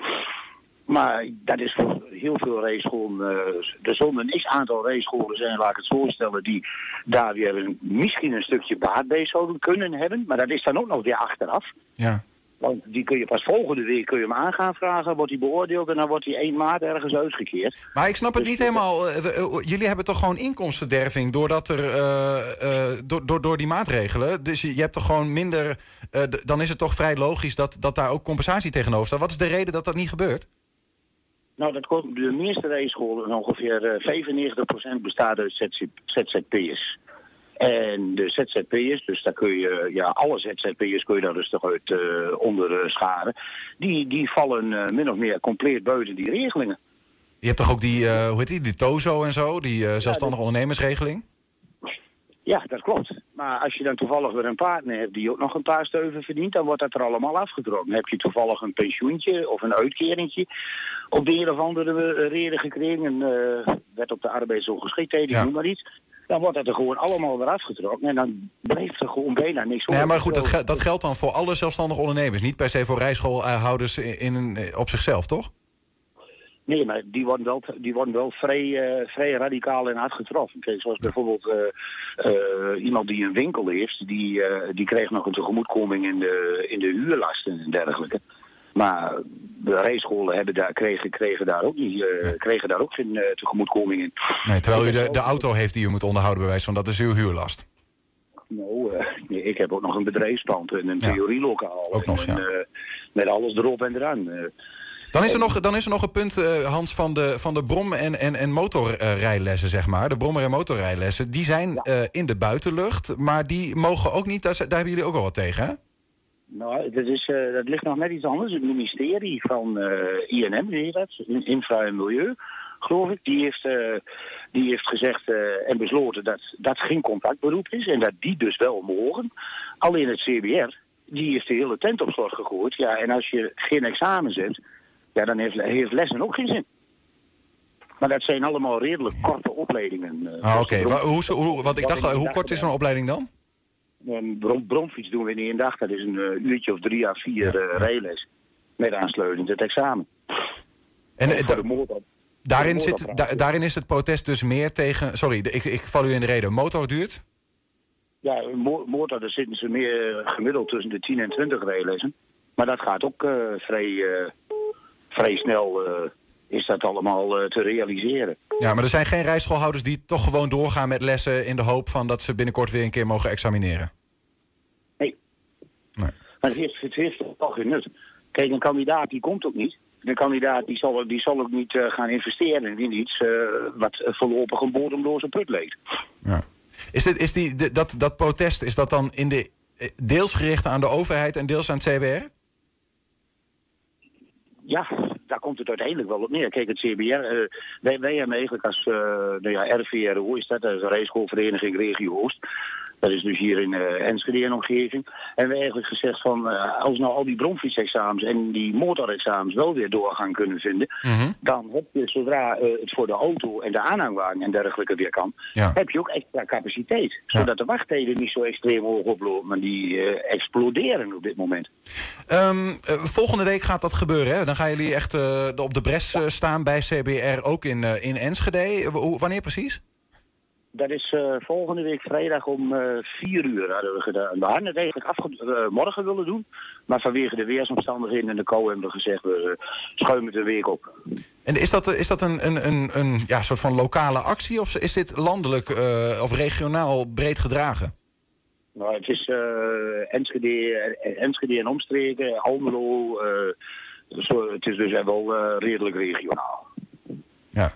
Maar dat is voor heel veel rijscholen. eh, er zullen een x-aantal rijscholen zijn, laat ik het zo stellen, die daar weer een, misschien een stukje baat bij zouden kunnen hebben. Maar dat is dan ook nog weer achteraf. Ja. Want die kun je pas volgende week kun je hem aan gaan vragen, wordt hij beoordeeld en dan wordt hij 1 maart ergens uitgekeerd. Maar ik snap het Dus niet helemaal. Eh, eh, jullie hebben toch gewoon inkomstenderving doordat er, eh, door, door, door die maatregelen. Dus je, je hebt toch gewoon minder. dan is het toch vrij logisch dat, dat daar ook compensatie tegenover staat. Wat is de reden dat dat niet gebeurt? Nou, dat komt, de meeste rijscholen, ongeveer eh, 95% bestaat uit ZZ ZZP'ers. En de ZZP'ers, dus daar kun je, ja, alle ZZP'ers kun je daar rustig uit eh, onder eh, scharen. Die, die vallen eh, min of meer compleet buiten die regelingen. Je hebt toch ook die, hoe heet die, die TOZO en zo, die zelfstandige ondernemersregeling? Ja, dat klopt. Maar als je dan toevallig weer een partner hebt die ook nog een paar steuven verdient, dan wordt dat er allemaal afgetrokken. Heb je toevallig een pensioentje of een uitkeringetje op de een of andere reden gekregen, een wet op de arbeidsongeschiktheid, ik noem maar iets, dan wordt dat er gewoon allemaal weer afgetrokken en dan blijft er gewoon bijna niks Nee, over. maar goed, dat, ge- dat geldt dan voor alle zelfstandige ondernemers. Niet per se voor rijschoolhouders in, in, een- op zichzelf, toch? Nee, maar die worden wel, die worden wel vrij, eh, vrij radicaal en hard getroffen. Kijk, zoals bijvoorbeeld eh, eh, iemand die een winkel heeft, die, eh, die kreeg nog een tegemoetkoming in de, in de huurlasten en dergelijke. Maar de rijscholen hebben daar, kregen, kregen daar ook, niet, eh, kregen daar ook geen eh, tegemoetkoming in. Nee, terwijl u de, de auto heeft die u moet onderhouden, bij wijze van dat is uw huurlast. Nou, eh, nee, ik heb ook nog een bedrijfspand en een theorielokaal. Ook nog, en, eh, met alles erop en eraan. Dan is er nog, dan is er nog een punt, Hans, van de, van de brom- en, en, en motorrijlessen, zeg maar. De brommer- en motorrijlessen, die zijn in de buitenlucht, maar die mogen ook niet, daar, daar hebben jullie ook al wat tegen, hè? Nou, dat, is, eh, dat ligt nog net iets anders. Het ministerie van eh, INM, weet je dat? Infra en Milieu, geloof ik. Die heeft, eh, die heeft gezegd en besloten dat dat geen contactberoep is. En dat die dus wel mogen. Alleen het CBR, die heeft de hele tent op slot gegooid. Ja, en als je geen examen zet, ja, dan heeft, heeft lessen ook geen zin. Maar dat zijn allemaal redelijk korte opleidingen. Ah, Oké, Wa- hoe, hoe, want ik dacht, hoe kort is zo'n opleiding dan? Een brom, bromfiets doen we in één dag. Dat is een eh, uurtje of drie à vier eh, rijles. Met aansluitend het examen. En eh, da- de motor- daarin, zit, da- daarin is het protest dus meer tegen... Sorry, ik, ik val u in de reden. Motor duurt? Ja, motor, daar zitten ze meer eh, gemiddeld tussen de 10 en 20 rijlessen. Maar dat gaat ook eh, vrij, eh, vrij snel, eh, is dat allemaal eh, te realiseren. Ja, maar er zijn geen rijschoolhouders die toch gewoon doorgaan met lessen... in de hoop van dat ze binnenkort weer een keer mogen examineren. Maar het heeft, het heeft toch geen nut. Kijk, een kandidaat die komt ook niet. De kandidaat die zal, die zal ook niet eh, gaan investeren in iets eh, wat voorlopig een bodemloze put leek. Is, dit, is die, de- dat, dat protest, is dat dan in de, deels gericht aan de overheid en deels aan het CBR? Ja, daar komt het uiteindelijk wel op neer. Kijk, het CBR, eh, wij, wij hebben eigenlijk als uh, nou ja, RVRO, is dat, dat is een rijschoolvereniging Regio Oost. Dat is dus hier in uh, Enschede en omgeving. En we hebben eigenlijk gezegd van, uh, als nou al die bromfietsexamens en die motorexamens wel weer doorgaan kunnen vinden, dan heb je zodra uh, het voor de auto en de aanhangwagen en dergelijke weer kan, Ja. heb je ook extra capaciteit. Zodat de wachttijden niet zo extreem hoog oplopen, maar die uh, exploderen op dit moment. Ehm, eh, volgende week gaat dat gebeuren. Hè? Dan gaan jullie echt eh, op de bres eh, staan bij CBR, ook in, in Enschede. W- wanneer precies? Dat is uh, volgende week vrijdag om uh, vier uur hadden we gedaan. We hadden het eigenlijk uh, morgen willen doen. Maar vanwege de weersomstandigheden en de kou hebben we gezegd, we schuimen het een week op. En is dat, is dat een, een, een, een ja, soort van lokale actie of is dit landelijk of regionaal breed gedragen? Nou, het is uh, Enschede, Enschede en omstreken, Almelo. Zo, het is dus wel redelijk regionaal. Ja.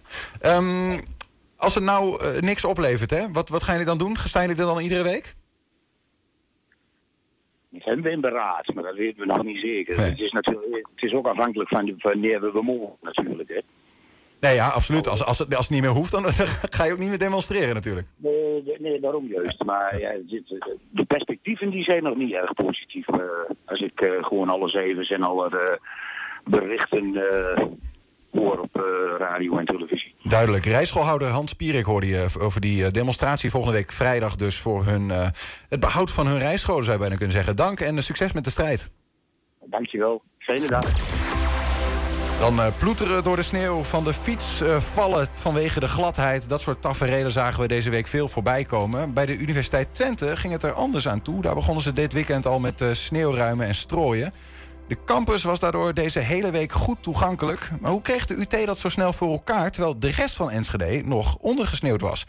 Um, als het nou niks oplevert, hè? Wat, wat gaan jullie dan doen? Staan jullie dan iedere week? Dat hebben we in beraad, maar dat weten we nog niet zeker. Nee. Het, is natuurlijk, het is ook afhankelijk van wanneer we mogen natuurlijk. Hè. Nee, ja, absoluut. Als, als, het, als het niet meer hoeft, dan <laughs> ga je ook niet meer demonstreren natuurlijk. Nee, nee daarom juist. Maar ja, de perspectieven die zijn nog niet erg positief. Uh, als ik uh, gewoon alle zevens en alle uh, berichten hoor op radio en televisie. Duidelijk. Rijschoolhouder Hans Pierik hoorde je over die demonstratie volgende week vrijdag dus voor hun, het behoud van hun rijscholen zou je bijna kunnen zeggen. Dank en succes met de strijd. Dankjewel. Fijne dag. Dan uh, ploeteren door de sneeuw van de fiets, uh, vallen vanwege de gladheid. Dat soort tafereelen zagen we deze week veel voorbij komen. Bij de Universiteit Twente ging het er anders aan toe. Daar begonnen ze dit weekend al met uh, sneeuwruimen en strooien. De campus was daardoor deze hele week goed toegankelijk. Maar hoe kreeg de UT dat zo snel voor elkaar... terwijl de rest van Enschede nog ondergesneeuwd was?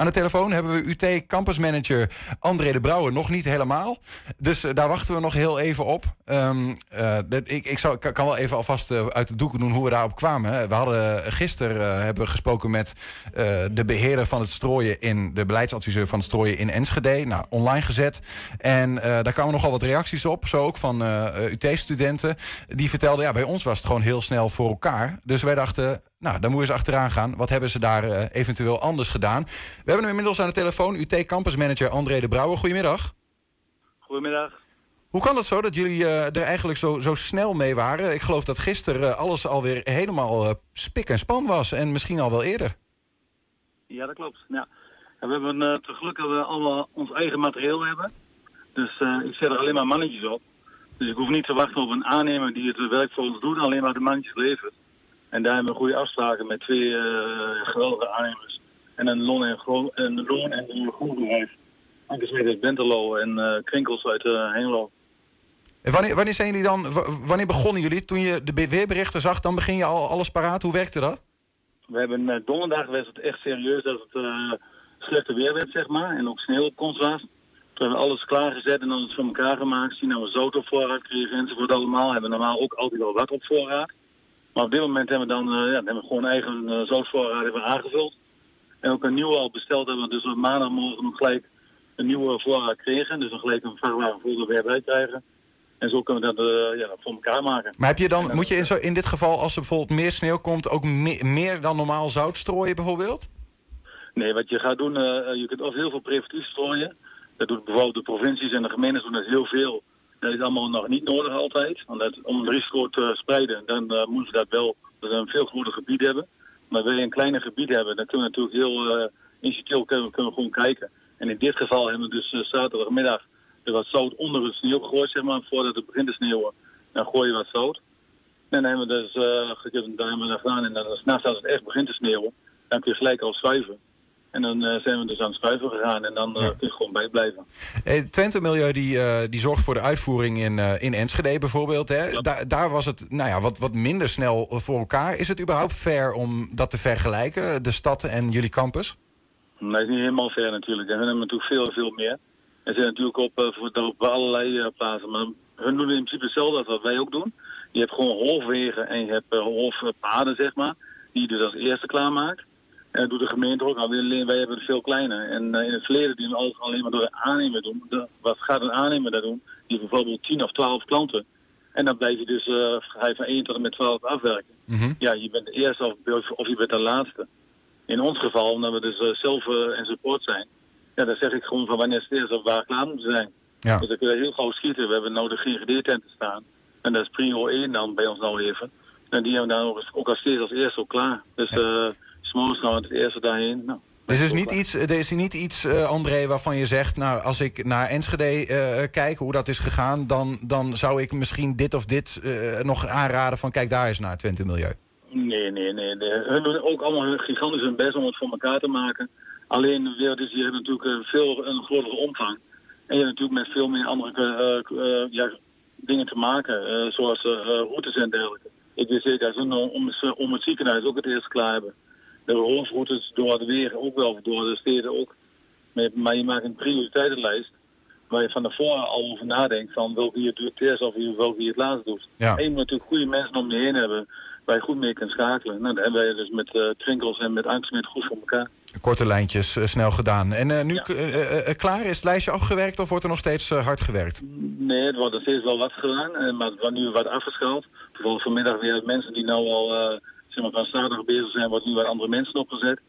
Aan de telefoon hebben we UT campusmanager André de Brouwer nog niet helemaal. Dus uh, daar wachten we nog heel even op. Um, uh, ik ik, zou, kan wel even alvast uh, uit de doeken doen hoe we daarop kwamen. We hadden gisteren hebben we gesproken met de beheerder van het strooien in de beleidsadviseur van het strooien in Enschede. Nou, online gezet. En daar kwamen nogal wat reacties op. Zo ook van UT-studenten. Die vertelden, ja, bij ons was het gewoon heel snel voor elkaar. Dus wij dachten, nou, dan moet je eens achteraan gaan. Wat hebben ze daar uh, eventueel anders gedaan? We hebben hem inmiddels aan de telefoon. UT Campus Manager André de Brouwer. Goedemiddag. Goedemiddag. Hoe kan het zo dat jullie uh, er eigenlijk zo, zo snel mee waren? Ik geloof dat gisteren uh, alles alweer helemaal spik en span was. En misschien al wel eerder. Ja, dat klopt. Ja. En we hebben uh, te geluk dat we allemaal ons eigen materieel hebben. Dus ik zet er alleen maar mannetjes op. Dus ik hoef niet te wachten op een aannemer die het werk voor ons doet. Alleen maar de mannetjes levert. En daar hebben we goede afspraken met twee eh, geweldige aannemers. En een loon en, een loon en een groenbedrijf. Aangezien uit Benterlo en eh, Krinkels uit eh, Hengelo. En wanneer, wanneer zijn jullie dan, wa- wanneer begonnen jullie? Toen je de weerberichten zag, dan begin je al alles paraat. Hoe werkte dat? We hebben donderdag was het echt serieus dat het slechte weer werd, zeg maar. En ook sneeuw op komst was. Toen hebben we alles klaargezet en dan het voor elkaar gemaakt. Zien dat we zout op voorraad kregen enzovoort allemaal. Hebben we normaal ook altijd wel wat op voorraad. Maar op dit moment hebben we dan, eh, ja, hebben we gewoon eigen eh, zoutvoorraad hebben we aangevuld. En ook een nieuwe al besteld hebben we dus op maandagmorgen nog gelijk een nieuwe voorraad kregen. Dus dan gelijk een vrachtwagen vol er weer bij krijgen. En zo kunnen we dat eh, ja, voor elkaar maken. Maar heb je dan, moet je in, zo, in dit geval, als er bijvoorbeeld meer sneeuw komt, ook me- meer dan normaal zout strooien bijvoorbeeld? Nee, wat je gaat doen, je kunt of heel veel preventief strooien. Dat doet bijvoorbeeld de provincies en de gemeentes doen dat heel veel. Dat is allemaal nog niet nodig altijd. Want dat, om het risico te spreiden, dan eh, moeten we dat wel dat een veel groter gebied hebben. Maar wil je een kleiner gebied hebben, dan kunnen we natuurlijk heel uh, initiatief kunnen, gewoon kijken. En in dit geval hebben we dus eh, zaterdagmiddag er wat zout onder het sneeuw gegooid, zeg maar, voordat het begint te sneeuwen. Dan gooi je wat zout. En dan hebben we dus uh, daar hebben we dat gedaan. En dan s'nachts als het echt begint te sneeuwen, dan kun je gelijk al schuiven. En dan eh, zijn we dus aan het schuiven gegaan en dan eh, kun je gewoon bijblijven. Eh, Twente Milieu die, die zorgt voor de uitvoering in, in Enschede bijvoorbeeld. Hè? Daar, daar was het nou ja, wat, wat minder snel voor elkaar. Is het überhaupt fair om dat te vergelijken, de stad en jullie campus? Nee, dat is niet helemaal ver natuurlijk. En hun hebben natuurlijk veel, veel meer. En zijn natuurlijk op, voor, op allerlei plaatsen. Maar hun doen in principe hetzelfde als wat wij ook doen. Je hebt gewoon hoofdwegen en je hebt uh, hoofdpaden, zeg maar. Die je dus als eerste klaarmaakt. En dat doet de gemeente ook. Alleen wij hebben het veel kleiner. En uh, in het verleden doen we alles alleen maar door de aannemer doen. De, wat gaat een aannemer daar doen? Die heeft bijvoorbeeld 10 of 12 klanten. En dan blijf je dus uh, ga je van 1 tot en met 12 afwerken. Mhm. Mm -hmm. Ja, je bent de eerste of, of je bent de laatste. In ons geval, omdat we dus uh, zelf uh, en support zijn, ja, dan zeg ik gewoon van wanneer het eerst of waar klaar moeten zijn. Ja. Dus dan kun je heel gauw schieten. We hebben nou de GGD-tenten staan. En dat is prio 1 dan bij ons nou even. En die hebben we dan ook, ook als steeds als eerste al klaar. Dus uh, s'morgens gaan we het eerste daarheen. Nou, er is, dus niet iets, er is niet iets, uh, André, waarvan je zegt... nou, als ik naar Enschede uh, kijk, hoe dat is gegaan... dan, dan zou ik misschien dit of dit uh, nog aanraden van... kijk daar eens naar Twente Milieu. Nee, nee, nee. nee. Hun doen ook allemaal gigantisch hun best om het voor elkaar te maken. Alleen de wereld is hier natuurlijk veel een grotere omvang. En je hebt natuurlijk met veel meer andere ja, dingen te maken, zoals routes en dergelijke. Ik weet zeker dat ze om, om het ziekenhuis ook het eerst klaar hebben. De hoofdroutes door de wegen ook wel, door de steden ook. Maar je maakt een prioriteitenlijst waar je van tevoren al over nadenkt van welke je het eerst of welke je het laatst doet. Ja. En je moet natuurlijk goede mensen om je heen hebben waar je goed mee kunt schakelen. Nou, dat hebben wij dus met uh, Trinkels en met Angstsmit goed voor elkaar. Korte lijntjes, uh, snel gedaan. En uh, nu ja. klaar, is het lijstje afgewerkt of wordt er nog steeds hard gewerkt? Nee, het wordt er steeds wel wat gedaan, maar het wordt nu wat afgeschaald. Bijvoorbeeld vanmiddag weer mensen die nou al zeg maar, van zaterdag bezig zijn, wordt nu wat andere mensen opgezet.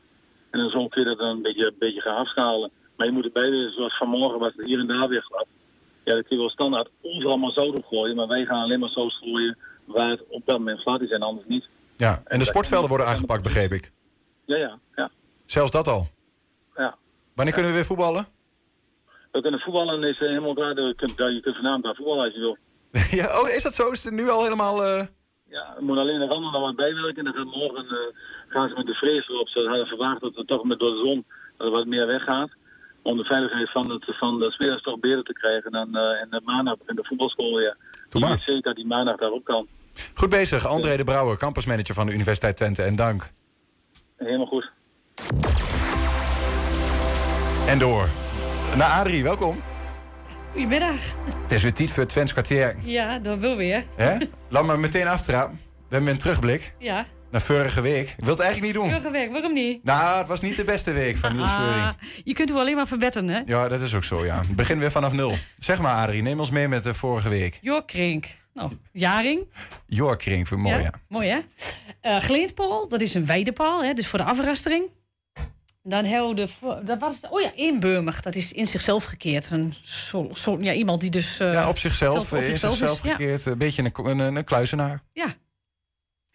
En dan zo kun je dat dan een beetje, een beetje gaan afschalen. Maar je moet erbij weten, zoals vanmorgen was het hier en daar weer glad. Ja, dat kun je wel standaard overal maar zout opgooien, maar wij gaan alleen maar zo strooien waar het op dat moment glad is en anders niet. Ja, en de sportvelden worden aangepakt, begreep ik. Ja, ja, ja. Zelfs dat al? Ja. Wanneer kunnen we weer voetballen? We kunnen voetballen is helemaal klaar. Je kunt, je kunt vanavond daar voetballen als je wil. <laughs> ja, oh, is dat zo? Is het nu al helemaal... Uh... Ja, er moet alleen de randen nog wat bijwerken. En dan gaat morgen uh, gaan ze met de vrees erop. Ze hadden verwacht dat het toch met door de zon wat meer weggaat. Om de veiligheid van, het, van de spelers toch beter te krijgen. Dan, uh, en de maandag in de voetbalschool weer. Ik zeker dat die maandag daarop kan. Goed bezig, André de Brouwer, campusmanager van de Universiteit Twente. En dank. Helemaal goed. En door. Naar Adrie, welkom. Goedemiddag. Het is weer tijd voor het Twents kwartier. Ja, dat wil weer. Hè? Laat me meteen aftrappen. We hebben een terugblik. Ja. Naar vorige week. Ik wil het eigenlijk niet doen. Vorige week, waarom niet? Nou, het was niet de beste week van Niels. Ah, je kunt het alleen maar verbeteren, hè? Ja, dat is ook zo, ja. Begin weer vanaf nul. Zeg maar, Adrie, neem ons mee met de vorige week. Jork Krink. Nou, Jaring. Jork Krink, voor mooi, ja. ja. Mooi, hè? Uh, dat is een weidepaal, hè? Dus voor de afrastering. Dan hebben we dat was, oh ja, inburmig. Dat is in zichzelf gekeerd. Een zo, zo, ja, iemand die dus... Uh, ja, op zichzelf, zelf, op zichzelf, in zichzelf is, gekeerd. Ja. Een beetje een, een, een kluizenaar. Ja.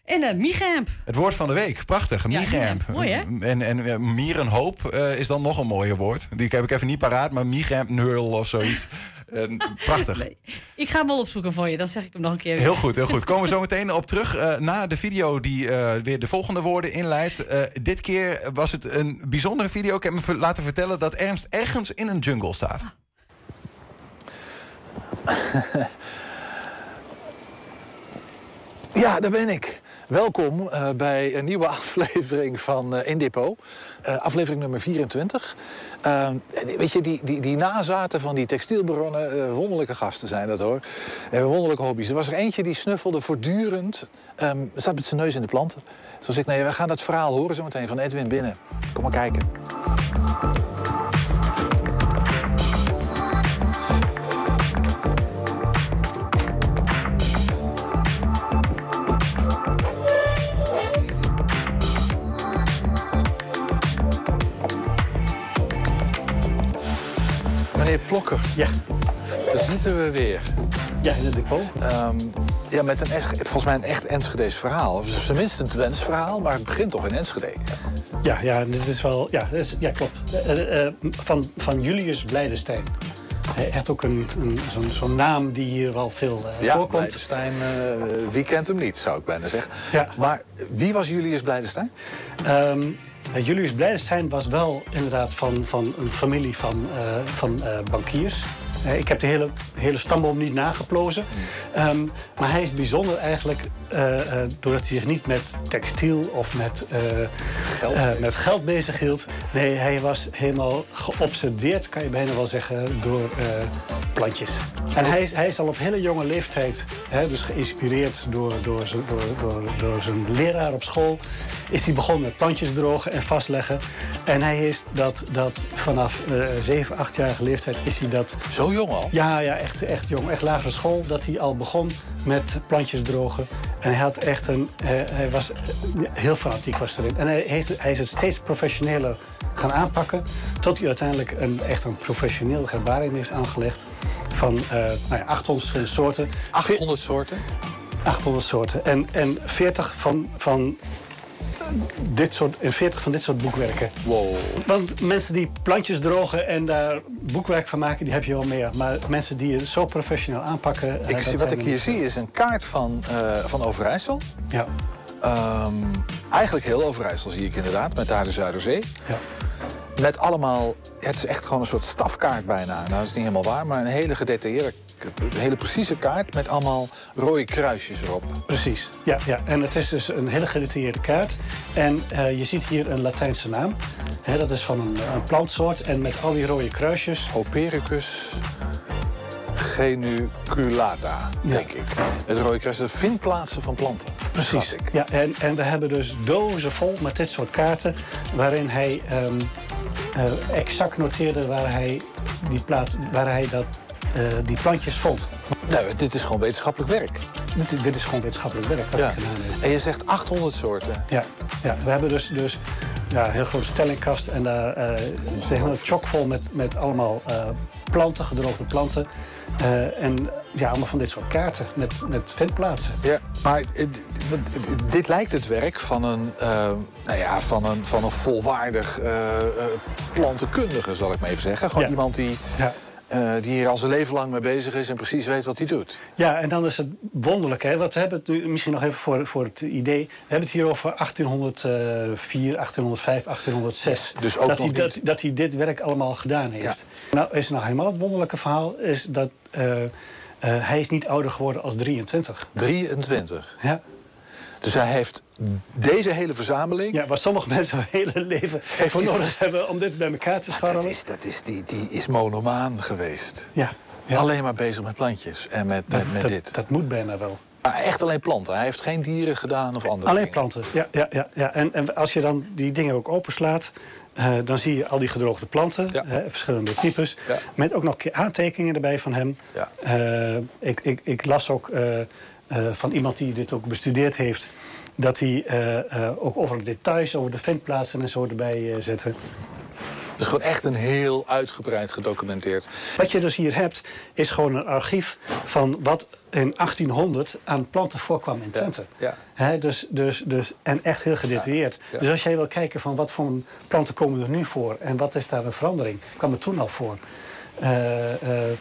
En een miegamp. Het woord van de week, prachtig. Ja, mooi, hè? En, en eh, mierenhoop eh, is dan nog een mooier woord. Die heb ik even niet paraat, maar miegamp, nul of zoiets. Eh, prachtig. Ik ga hem wel opzoeken voor je, dan zeg ik hem nog een keer. Heel goed, heel goed. Komen we zo meteen op terug eh, na de video die eh, weer de volgende woorden inleidt. Eh, dit keer was het een bijzondere video. Ik heb me laten vertellen dat Ernst ergens in een jungle staat. <laughs> Ja, daar ben ik. Welkom eh, bij een nieuwe <laughs> aflevering van. Eh, aflevering nummer 24. Eh, weet je, die, die, die nazaten van die textielbronnen, wonderlijke gasten zijn dat hoor. Wonderlijke hobby's. Er was er eentje die snuffelde voortdurend. ehm staat met zijn neus in de planten. Zoals ik, nee, we gaan dat verhaal horen zometeen van Edwin binnen. Kom maar kijken. Plokker. Ja. Daar zitten we weer. Ja, in het depot. ja, met een echt, volgens mij een echt Enschede's verhaal. Tenminste een Twents verhaal, maar het begint toch in Enschede. Ja, ja, dit is wel. Ja, dit is- ja klopt. Eh, van, van Julius Blijdenstein. Echt ook een, een, zo'n zo'n naam die hier wel veel Ja, voorkomt. Blijdenstein, wie kent hem niet, zou ik bijna zeggen. Ja. Maar wie was Julius Blijdenstein? Ehm, eh, Julius Blijdenstein was wel inderdaad van, van een familie van, eh, van eh, bankiers. Eh, ik heb de hele, hele stamboom niet nageplozen. Ehm, maar hij is bijzonder eigenlijk doordat hij zich niet met textiel of met, Geld. eh, met geld bezig hield. Nee, hij was helemaal geobsedeerd, kan je bijna wel zeggen, door plantjes. En hij is, hij is al op hele jonge leeftijd, hè, dus geïnspireerd door, door, zijn- door, door, door zijn leraar op school, is hij begonnen met plantjes drogen en vastleggen. En hij is dat, dat vanaf eh 7, 8-jarige leeftijd is hij dat... Zo jong al? Ja, ja echt, echt jong. Echt lagere school. Dat hij al begon met plantjes drogen. En hij had echt een... eh, hij was eh, heel fanatiek was erin. En hij, heeft, hij is het steeds professioneler gaan aanpakken. Tot hij uiteindelijk een, echt een professioneel herbarium heeft aangelegd. Van nou ja, 800 verschillende soorten. 800 soorten? 800 soorten. En, en 40 van, van dit soort, en 40 van dit soort boekwerken. Wow. Want mensen die plantjes drogen en daar boekwerk van maken, die heb je wel meer. Maar mensen die het zo professioneel aanpakken. eh, Ik zie, wat ik hier zie is een kaart van, eh, van Overijssel. Ja. Ehm, eigenlijk heel Overijssel zie ik inderdaad, met daar de Zuiderzee. Ja. Met allemaal, het is echt gewoon een soort stafkaart bijna. Nou, dat is niet helemaal waar, maar een hele gedetailleerde, een hele precieze kaart met allemaal rode kruisjes erop. Precies, ja, ja. En het is dus een hele gedetailleerde kaart. En eh, je ziet hier een Latijnse naam. Dat is van een, een plantsoort. En met al die rode kruisjes. Hopericus genuculata, denk ik. Met rode kruisjes, de vindplaatsen van planten. Precies. Ja, en, en we hebben dus dozen vol met dit soort kaarten. Waarin hij ehm, eh, exact noteerde waar hij, die plaats, waar hij dat, eh, die plantjes vond. Nou, dit is gewoon wetenschappelijk werk. Dit, dit is gewoon wetenschappelijk werk wat Ja. gedaan heeft. En je zegt 800 soorten. Ja, ja we hebben dus, dus ja, een heel grote stellingkast. En daar eh is helemaal chockvol met, met allemaal planten, gedroogde planten. Eh, en ja, allemaal van dit soort kaarten met, met vindplaatsen. Ja, maar dit lijkt het werk van een, eh, nou ja, van een, van een volwaardig eh, plantenkundige, zal ik maar even zeggen. Gewoon Ja. iemand die, Ja. die hier al zijn leven lang mee bezig is en precies weet wat hij doet. Ja, en dan is het wonderlijk, hè? Want we hebben het nu misschien nog even voor, voor het idee. We hebben het hier over 1804, 1805, 1806. Dus ook dat, nog hij, niet. dat, dat hij dit werk allemaal gedaan heeft. Nou, is nog helemaal het wonderlijke verhaal is dat hij is niet ouder geworden als 23. 23. Ja. Dus hij heeft deze hele verzameling. Ja, waar sommige <laughs> mensen hun hele leven voor nodig hebben om dit bij elkaar te scharrelen. Dat is, dat is, die, die is monomaan geweest. Ja. ja. Alleen maar bezig met plantjes en met, met, met dat, dit. Dat moet bijna wel. Maar echt alleen planten. Hij heeft geen dieren gedaan of andere Alleen dingen. planten, ja. ja, ja, ja. En, en als je dan die dingen ook openslaat... eh, dan zie je al die gedroogde planten, verschillende types. Met ook nog aantekeningen erbij van hem. Ja. Eh, ik, ik, ik las ook eh, van iemand die dit ook bestudeerd heeft... dat hij ook over details, over de vindplaatsen en zo erbij eh, zette. Dus gewoon echt een heel uitgebreid gedocumenteerd. Wat je dus hier hebt, is gewoon een archief van wat in 1800 aan planten voorkwam in Twente. Ja. Dus, dus, dus, en echt heel gedetailleerd. Ja. Dus als jij wil kijken van wat voor planten komen er nu voor en wat is daar een verandering, kwam er toen al voor. Eh, eh,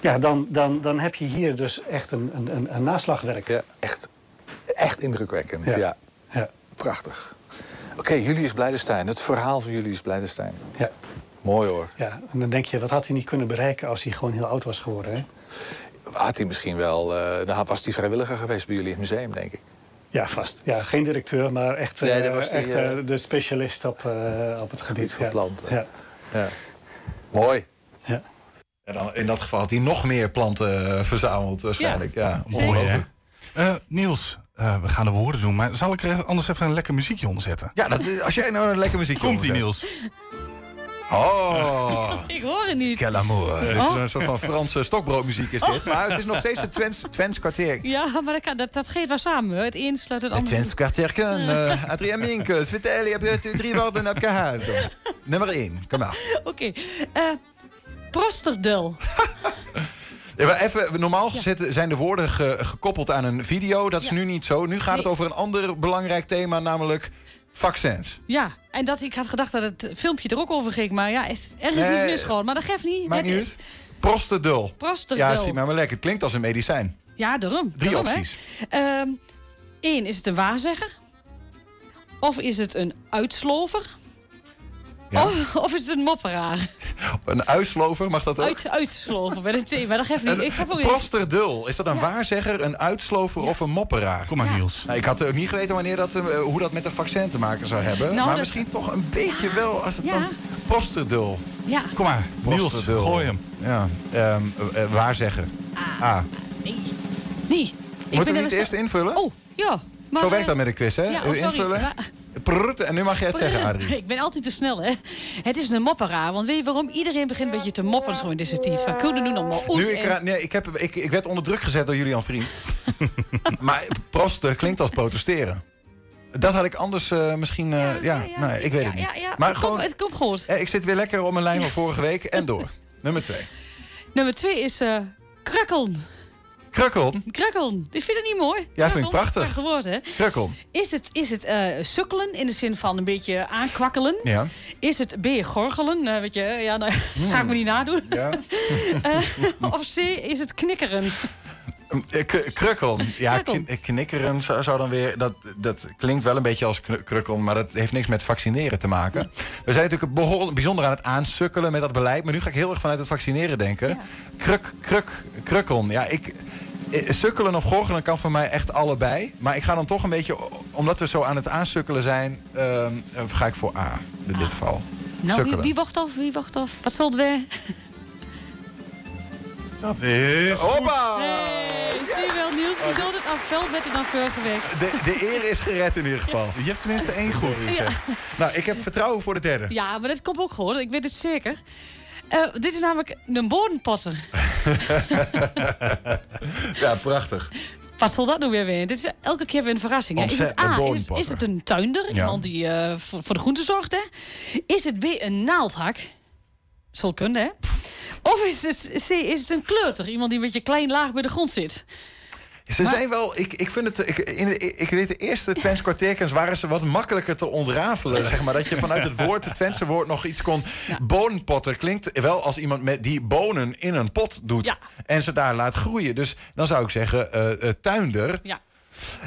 ja, dan, dan, dan heb je hier dus echt een, een, een, naslagwerk. Ja, echt, echt indrukwekkend. Ja. Prachtig. Oké, Julius Blijdestein. Het verhaal van Julius Blijdestein. Ja. Mooi hoor. Ja, en dan denk je, wat had hij niet kunnen bereiken als hij gewoon heel oud was geworden? Hè? Had hij misschien wel... eh dan was hij vrijwilliger geweest bij jullie in het museum, denk ik. Ja, vast. Ja, geen directeur, maar echt, Nee, eh, dat was die, echt eh, de specialist op, eh, op het gebied van ja. planten. Ja. Ja. Mooi. Ja. En dan, in dat geval had hij nog meer planten verzameld waarschijnlijk. Ja, Mooi, hè? ongelooflijk. Eh, Niels, eh, we gaan de woorden doen, maar zal ik er anders even een lekker muziekje onder zetten? Ja, dat, als jij nou een lekker muziekje Komt ie, onderzet. Niels. Oh, <laughs> Ik hoor het niet. quel amour. Dit is Oh. een soort van Franse stokbroodmuziek is dit. Maar het is nog steeds het Twents, Twents kwartier. Ja, maar dat, kan, dat, dat geeft wel samen. hoor. Het een sluit het Het ander. Twents kwartierken. Uh, Adriaan Minkels, vertel, je hebt drie woorden opgehaald. Nummer één, kom maar. Oké. eh Prosterdel. <laughs> Even, normaal gezet zijn de woorden ge- gekoppeld aan een video. Dat is nu niet zo. Nu gaat het over een ander belangrijk thema, namelijk vaccins. Ja, en dat, ik had gedacht dat het filmpje er ook over ging. Maar ja, is, er is iets mis gewoon. Maar dat geeft niet. Maakt niet uit. Prostedul. Ja, schiet maar maar lekker. Het klinkt als een medicijn. Ja, daarom. Drie daarom, opties. Ehm, Eén, is het een waarzegger? Of is het een uitslover? Ja. Of, of is het een mopperaar? <laughs> Een uitslover, mag dat ook? Uit, uitslover met een T, maar dat geeft niet. Ik heb ook Een prosterdul. Is dat een waarzegger, een uitslover of een mopperaar? Kom maar, Niels. Nou, ik had ook niet geweten wanneer dat, eh, hoe dat met de vaccin te maken zou hebben. Nou, maar dat- misschien toch een beetje wel als het Ja. dan prosterdul. Ja. Kom maar, Niels, gooi hem. Ja, eh, waarzegger. Ah. Nee. Moeten we zo- eerst invullen? Oh, ja. Maar, Zo werkt dat met een quiz, hè? ja, oh, invullen. Maar- Prrrt, en nu mag jij het zeggen, Adrie. <laughs> Ik ben altijd te snel, hè. Het is een mopperaar. Want weet je waarom? Iedereen begint een beetje te mopperen zo in deze tijd. Van, kunnen nu nog maar oes Nu, ik, en- nee, ik, heb, ik, ik werd onder druk gezet door Julian Vriend. <laughs> maar prosten klinkt als protesteren. Dat had ik anders eh, misschien... eh, ja, nee, ik weet het niet. Maar het gewoon, komt- het komt goed. eh, ik zit weer lekker op mijn lijn van vorige week en door. <laughs> Nummer twee. Nummer twee is eh krakkeln. Krukkeln. Krakkeln. Dit vind je niet mooi? Ja, vind ik prachtig. Prachtig woord, hè? Krukkeln. Is het, is het eh, sukkelen in de zin van een beetje aankwakkelen? Ja. Is het je gorgelen? Eh, weet je, ja, nou, <laughs> dat ga ik me niet nadoen. Ja. <laughs> Eh, of C, is het knikkeren? K- Krukkeln. Ja, knikkeren zou, zou dan weer... Dat, dat klinkt wel een beetje als krukkeln... maar dat heeft niks met vaccineren te maken. We zijn natuurlijk behoorlijk bijzonder aan het aansukkelen met dat beleid... maar nu ga ik heel erg vanuit het vaccineren denken. Kruk, kruk, krukkeln. Ja, ik... eh, Sukkelen of gorgelen kan voor mij echt allebei. Maar ik ga dan toch een beetje... omdat we zo aan het aansukkelen zijn... ehm, eh, ga ik voor A in dit geval. Nou, wie, Sukkelen. wie wacht af? Wie wacht af? Wat zal het weer? Dat is... Hoppa! Hey, zie je wel, Niels? Je doet het af veld beter dan vorige week. De, de eer is gered in ieder geval. Je hebt tenminste één goed. Ja. Nou, ik heb vertrouwen voor de derde. Ja, maar dat komt ook goed. Ik weet het zeker. Eh, dit is namelijk een bodempotter. <laughs> Ja, prachtig. Wat zal dat nou weer weer? Dit is elke keer weer een verrassing. Hè? Is, het A, is, is het een tuinder? Ja. Iemand die eh, voor, voor de groenten zorgt, hè? Is het B, een naaldhak? Zal kunnen, hè? Of is het C, is het een kleuter? Iemand die een beetje klein laag bij de grond zit. Ze zijn wel, ik, ik vind het, ik, in, de- ik weet de eerste Twents kwartierkens waren ze wat makkelijker te ontrafelen. Zeg maar, dat je vanuit het woord, het Twentse woord, nog iets kon. Bonenpotter klinkt wel als iemand met die bonen in een pot doet. En ze daar laat groeien. Dus dan zou ik zeggen, eh, eh, tuinder. Ja.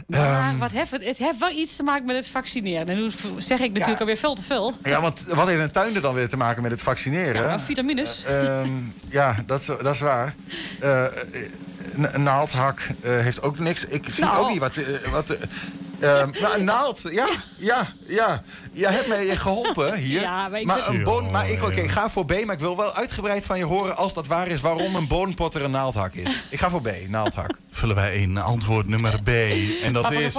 Maar Ehm, wat heeft het? Het heeft wel iets te maken met het vaccineren. En nu zeg ik natuurlijk alweer veel te veel. ja, want wat heeft een tuinder dan weer te maken met het vaccineren? Ja, vitamines. Ehm, ja, dat, is- dat is waar. Eh, een naaldhak eh, heeft ook niks. Ik zie Nou. ook niet wat. eh, wat eh, ehm, nou, een naald, ja, ja, ja. Jij hebt mij geholpen hier. Ja, maar ik maar, een boon, maar ik, oké, ik ga voor B, maar ik wil wel uitgebreid van je horen... als dat waar is, waarom een boonpotter een naaldhak is. Ik ga voor B, naaldhak. Vullen wij in antwoord nummer B. En dat is...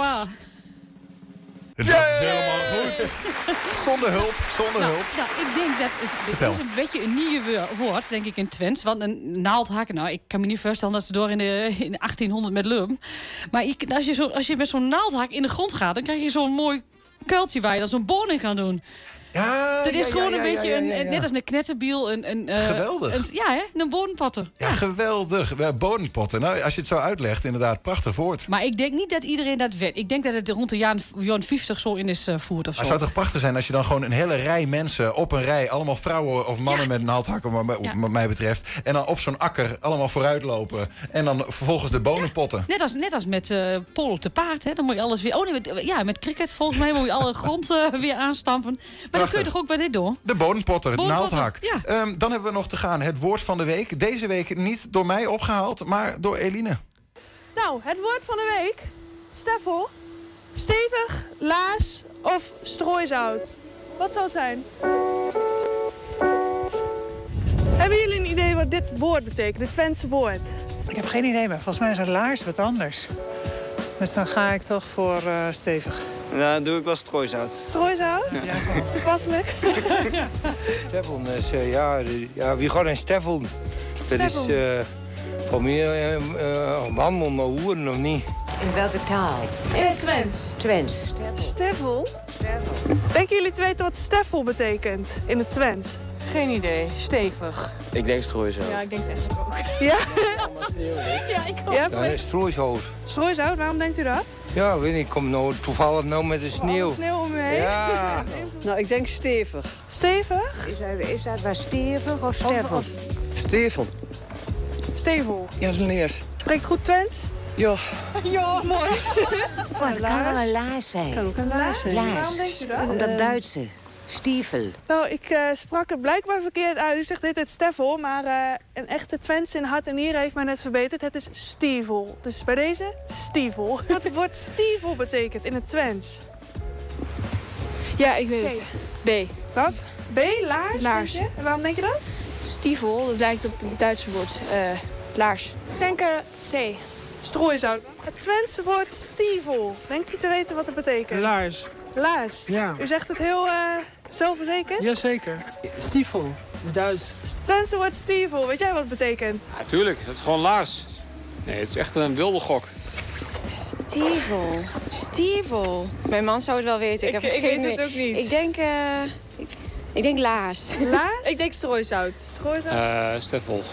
Dat is helemaal goed. <laughs> Zonder hulp, zonder Nou, hulp. nou, ik denk dat is, dit Vertel. is een beetje een nieuw wo- woord, denk ik, in Twents. Want een naaldhak, nou, ik kan me niet voorstellen dat ze door in de, in de 1800 met lum. Maar ik, als, je zo, als je met zo'n naaldhak in de grond gaat, dan krijg je zo'n mooi kuiltje waar je dan zo'n boon in kan doen. Ja, Dat is ja, gewoon ja, een beetje, een, net als een knetterbiel. Een, een, eh, Geweldig. Een, ja, hè? een bodempotter. Ja, geweldig. Ja, Bodempotten. Nou, als je het zo uitlegt, inderdaad, prachtig woord. Maar ik denk niet dat iedereen dat weet. Ik denk dat het rond de jaren jaren 50 zo in is eh, voert of Maar zo. het zou toch prachtig zijn als je dan gewoon een hele rij mensen op een rij, allemaal vrouwen of mannen met mij- Ja. wat mij betreft, en dan op zo'n akker allemaal vooruit lopen en dan vervolgens de bonenpotten. Net als, net als met eh polo te paard. Hè? Dan moet je alles weer. Oh nee, met, ja, met cricket volgens mij moet je alle <laughs> grond eh, weer aanstampen. Maar dan kun je toch ook bij dit doen? De bodempotter, het naaldhak. ja. Ehm, dan hebben we nog te gaan het woord van de week. Deze week niet door mij opgehaald, maar door Eline. Nou, het woord van de week. Steffel. Stevig, laas of strooizout. Wat zou het zijn? Hebben jullie een idee wat dit woord betekent? Dit Twentse woord. Ik heb geen idee, maar volgens mij is een laars wat anders. Dus dan ga ik toch voor eh, stevig. Ja, doe ik wel strooizout. Strooizout? Ja. Toepasselijk. <laughs> Steffel is, eh, ja, ja, wie gaat een steffel? Dat is Steffel. eh voor mij eh, eh, wandelen of hoeren of niet? In welke taal? In het Twents. Twents. Steffel? Denken jullie te weten wat steffel betekent in het Twents? Geen idee. Stevig. Ik denk strooizout. Ja, ik denk het eigenlijk ook. Ja? <laughs> ja, ik ook. Ja, strooishout. Strooizout, waarom denkt u dat? Ja, weet niet, ik kom nou toevallig nou met de sneeuw. Sneeuw om me heen. Ja. Nou, ik denk stevig. Stevig? Is dat, is dat wat stevig of steffel? Stevel. Stevel. Ja, dat is een leers. Spreekt goed Twents? Ja. <laughs> Ja, mooi. Het <laughs> kan wel een laars zijn. Kan ook een laars zijn. Laars. Waarom denkt u dat? Omdat Duitse. Stiefel. Nou, ik eh, sprak het blijkbaar verkeerd uit. U zegt dit het Steffel, maar eh, een echte Twents in hart en nieren heeft mij net verbeterd. Het is Stievel. Dus bij deze, Stievel. Wat <laughs> het woord Stievel betekent in het Twents. Ja, ik weet het. B. Wat? B, laars? Laars. En waarom denk je dat? Stiefel, dat lijkt op het Duitse woord. eh, laars. Ik denk C. Strooizout. Het Twentse woord Stievel. Denkt u te weten wat het betekent? Laars. Laars. Ja. U zegt het heel eh zelfverzekerd? Jazeker. Stiefel. Dat is Duits. Het woord Stievel. Weet jij wat het betekent? Natuurlijk, dat is gewoon laars. Nee, het is echt een wilde gok. Stiefel. Stiefel. Mijn man zou het wel weten. Ik, Ik- heb ik geen weet het ook niet. Ik denk... eh, ik, ik denk laars. Laars? <laughs> ik denk strooizout. Strooizout? Eh Steffel.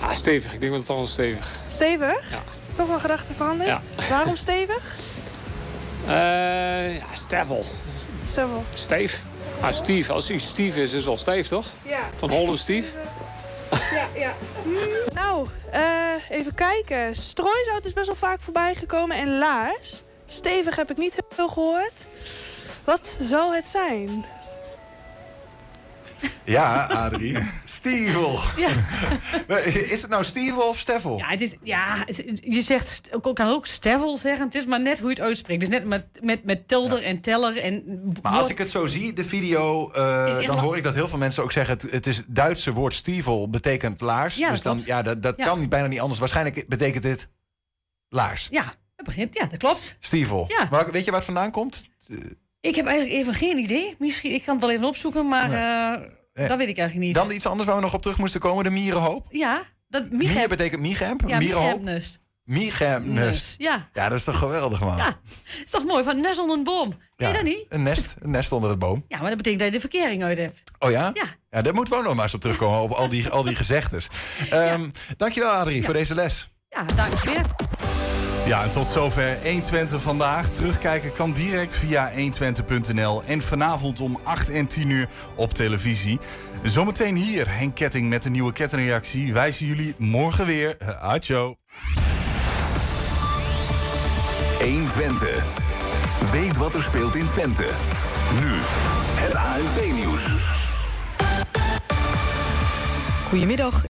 Ja, stevig. Ik denk dat het toch wel stevig. Stevig? Ja. Toch wel gedachten veranderd? Ja. Waarom stevig? <laughs> Eh ja, Steffel. Steffel. Steef. Ah, Steve. Als hij Steve is, is het wel Steef, toch? Ja. Van Holland Steve. Ja, ja. <laughs> Nou, eh, even kijken. Strooizout is best wel vaak voorbij gekomen en laars. Stevig heb ik niet heel veel gehoord. Wat zou het zijn? Ja, Adrie. Stievel. Ja. Is het nou Stievel of Steffel? Ja, het is, ja, je zegt, ik kan ook stevel zeggen. Het is maar net hoe je het uitspreekt. Dus net met, met, met tilder en teller. En Maar als ik het zo zie, de video, eh, Is dan hoor ik dat heel veel mensen ook zeggen... het, het is het Duitse woord stievel betekent laars. Ja, dus dan, klopt. ja, dat, dat kan niet, bijna niet anders. Waarschijnlijk betekent dit laars. Ja, dat begint. Ja, dat klopt. Stievel. Ja. Maar weet je waar het vandaan komt? Ik heb eigenlijk even geen idee. Misschien, ik kan het wel even opzoeken, maar eh, Eh, dat weet ik eigenlijk niet. Dan iets anders waar we nog op terug moesten komen, de mierenhoop. Ja, dat Mier betekent miegemp, Ja, mierenhoop. Ja, Ja, dat is toch geweldig, man. ja. Is toch mooi, van nest onder een boom. Weet je dat niet? Een nest, een nest onder het boom. Ja, maar dat betekent dat je de verkering uit hebt. Oh ja? Ja. Ja, daar moeten we ook nog maar eens op terugkomen, op al die, al die gezegdes. Ehm, Dankjewel, Adrie, voor deze les. Ja, dankjewel. Ja, en tot zover 120 vandaag. Terugkijken kan direct via 120.nl en vanavond om 8 en 10 uur op televisie. Zometeen hier Henk Ketting met een nieuwe kettingreactie. Wij zien jullie morgen weer. Adjo. 120. Weet wat er speelt in Twente. Nu het ANP-nieuws. Goedemiddag,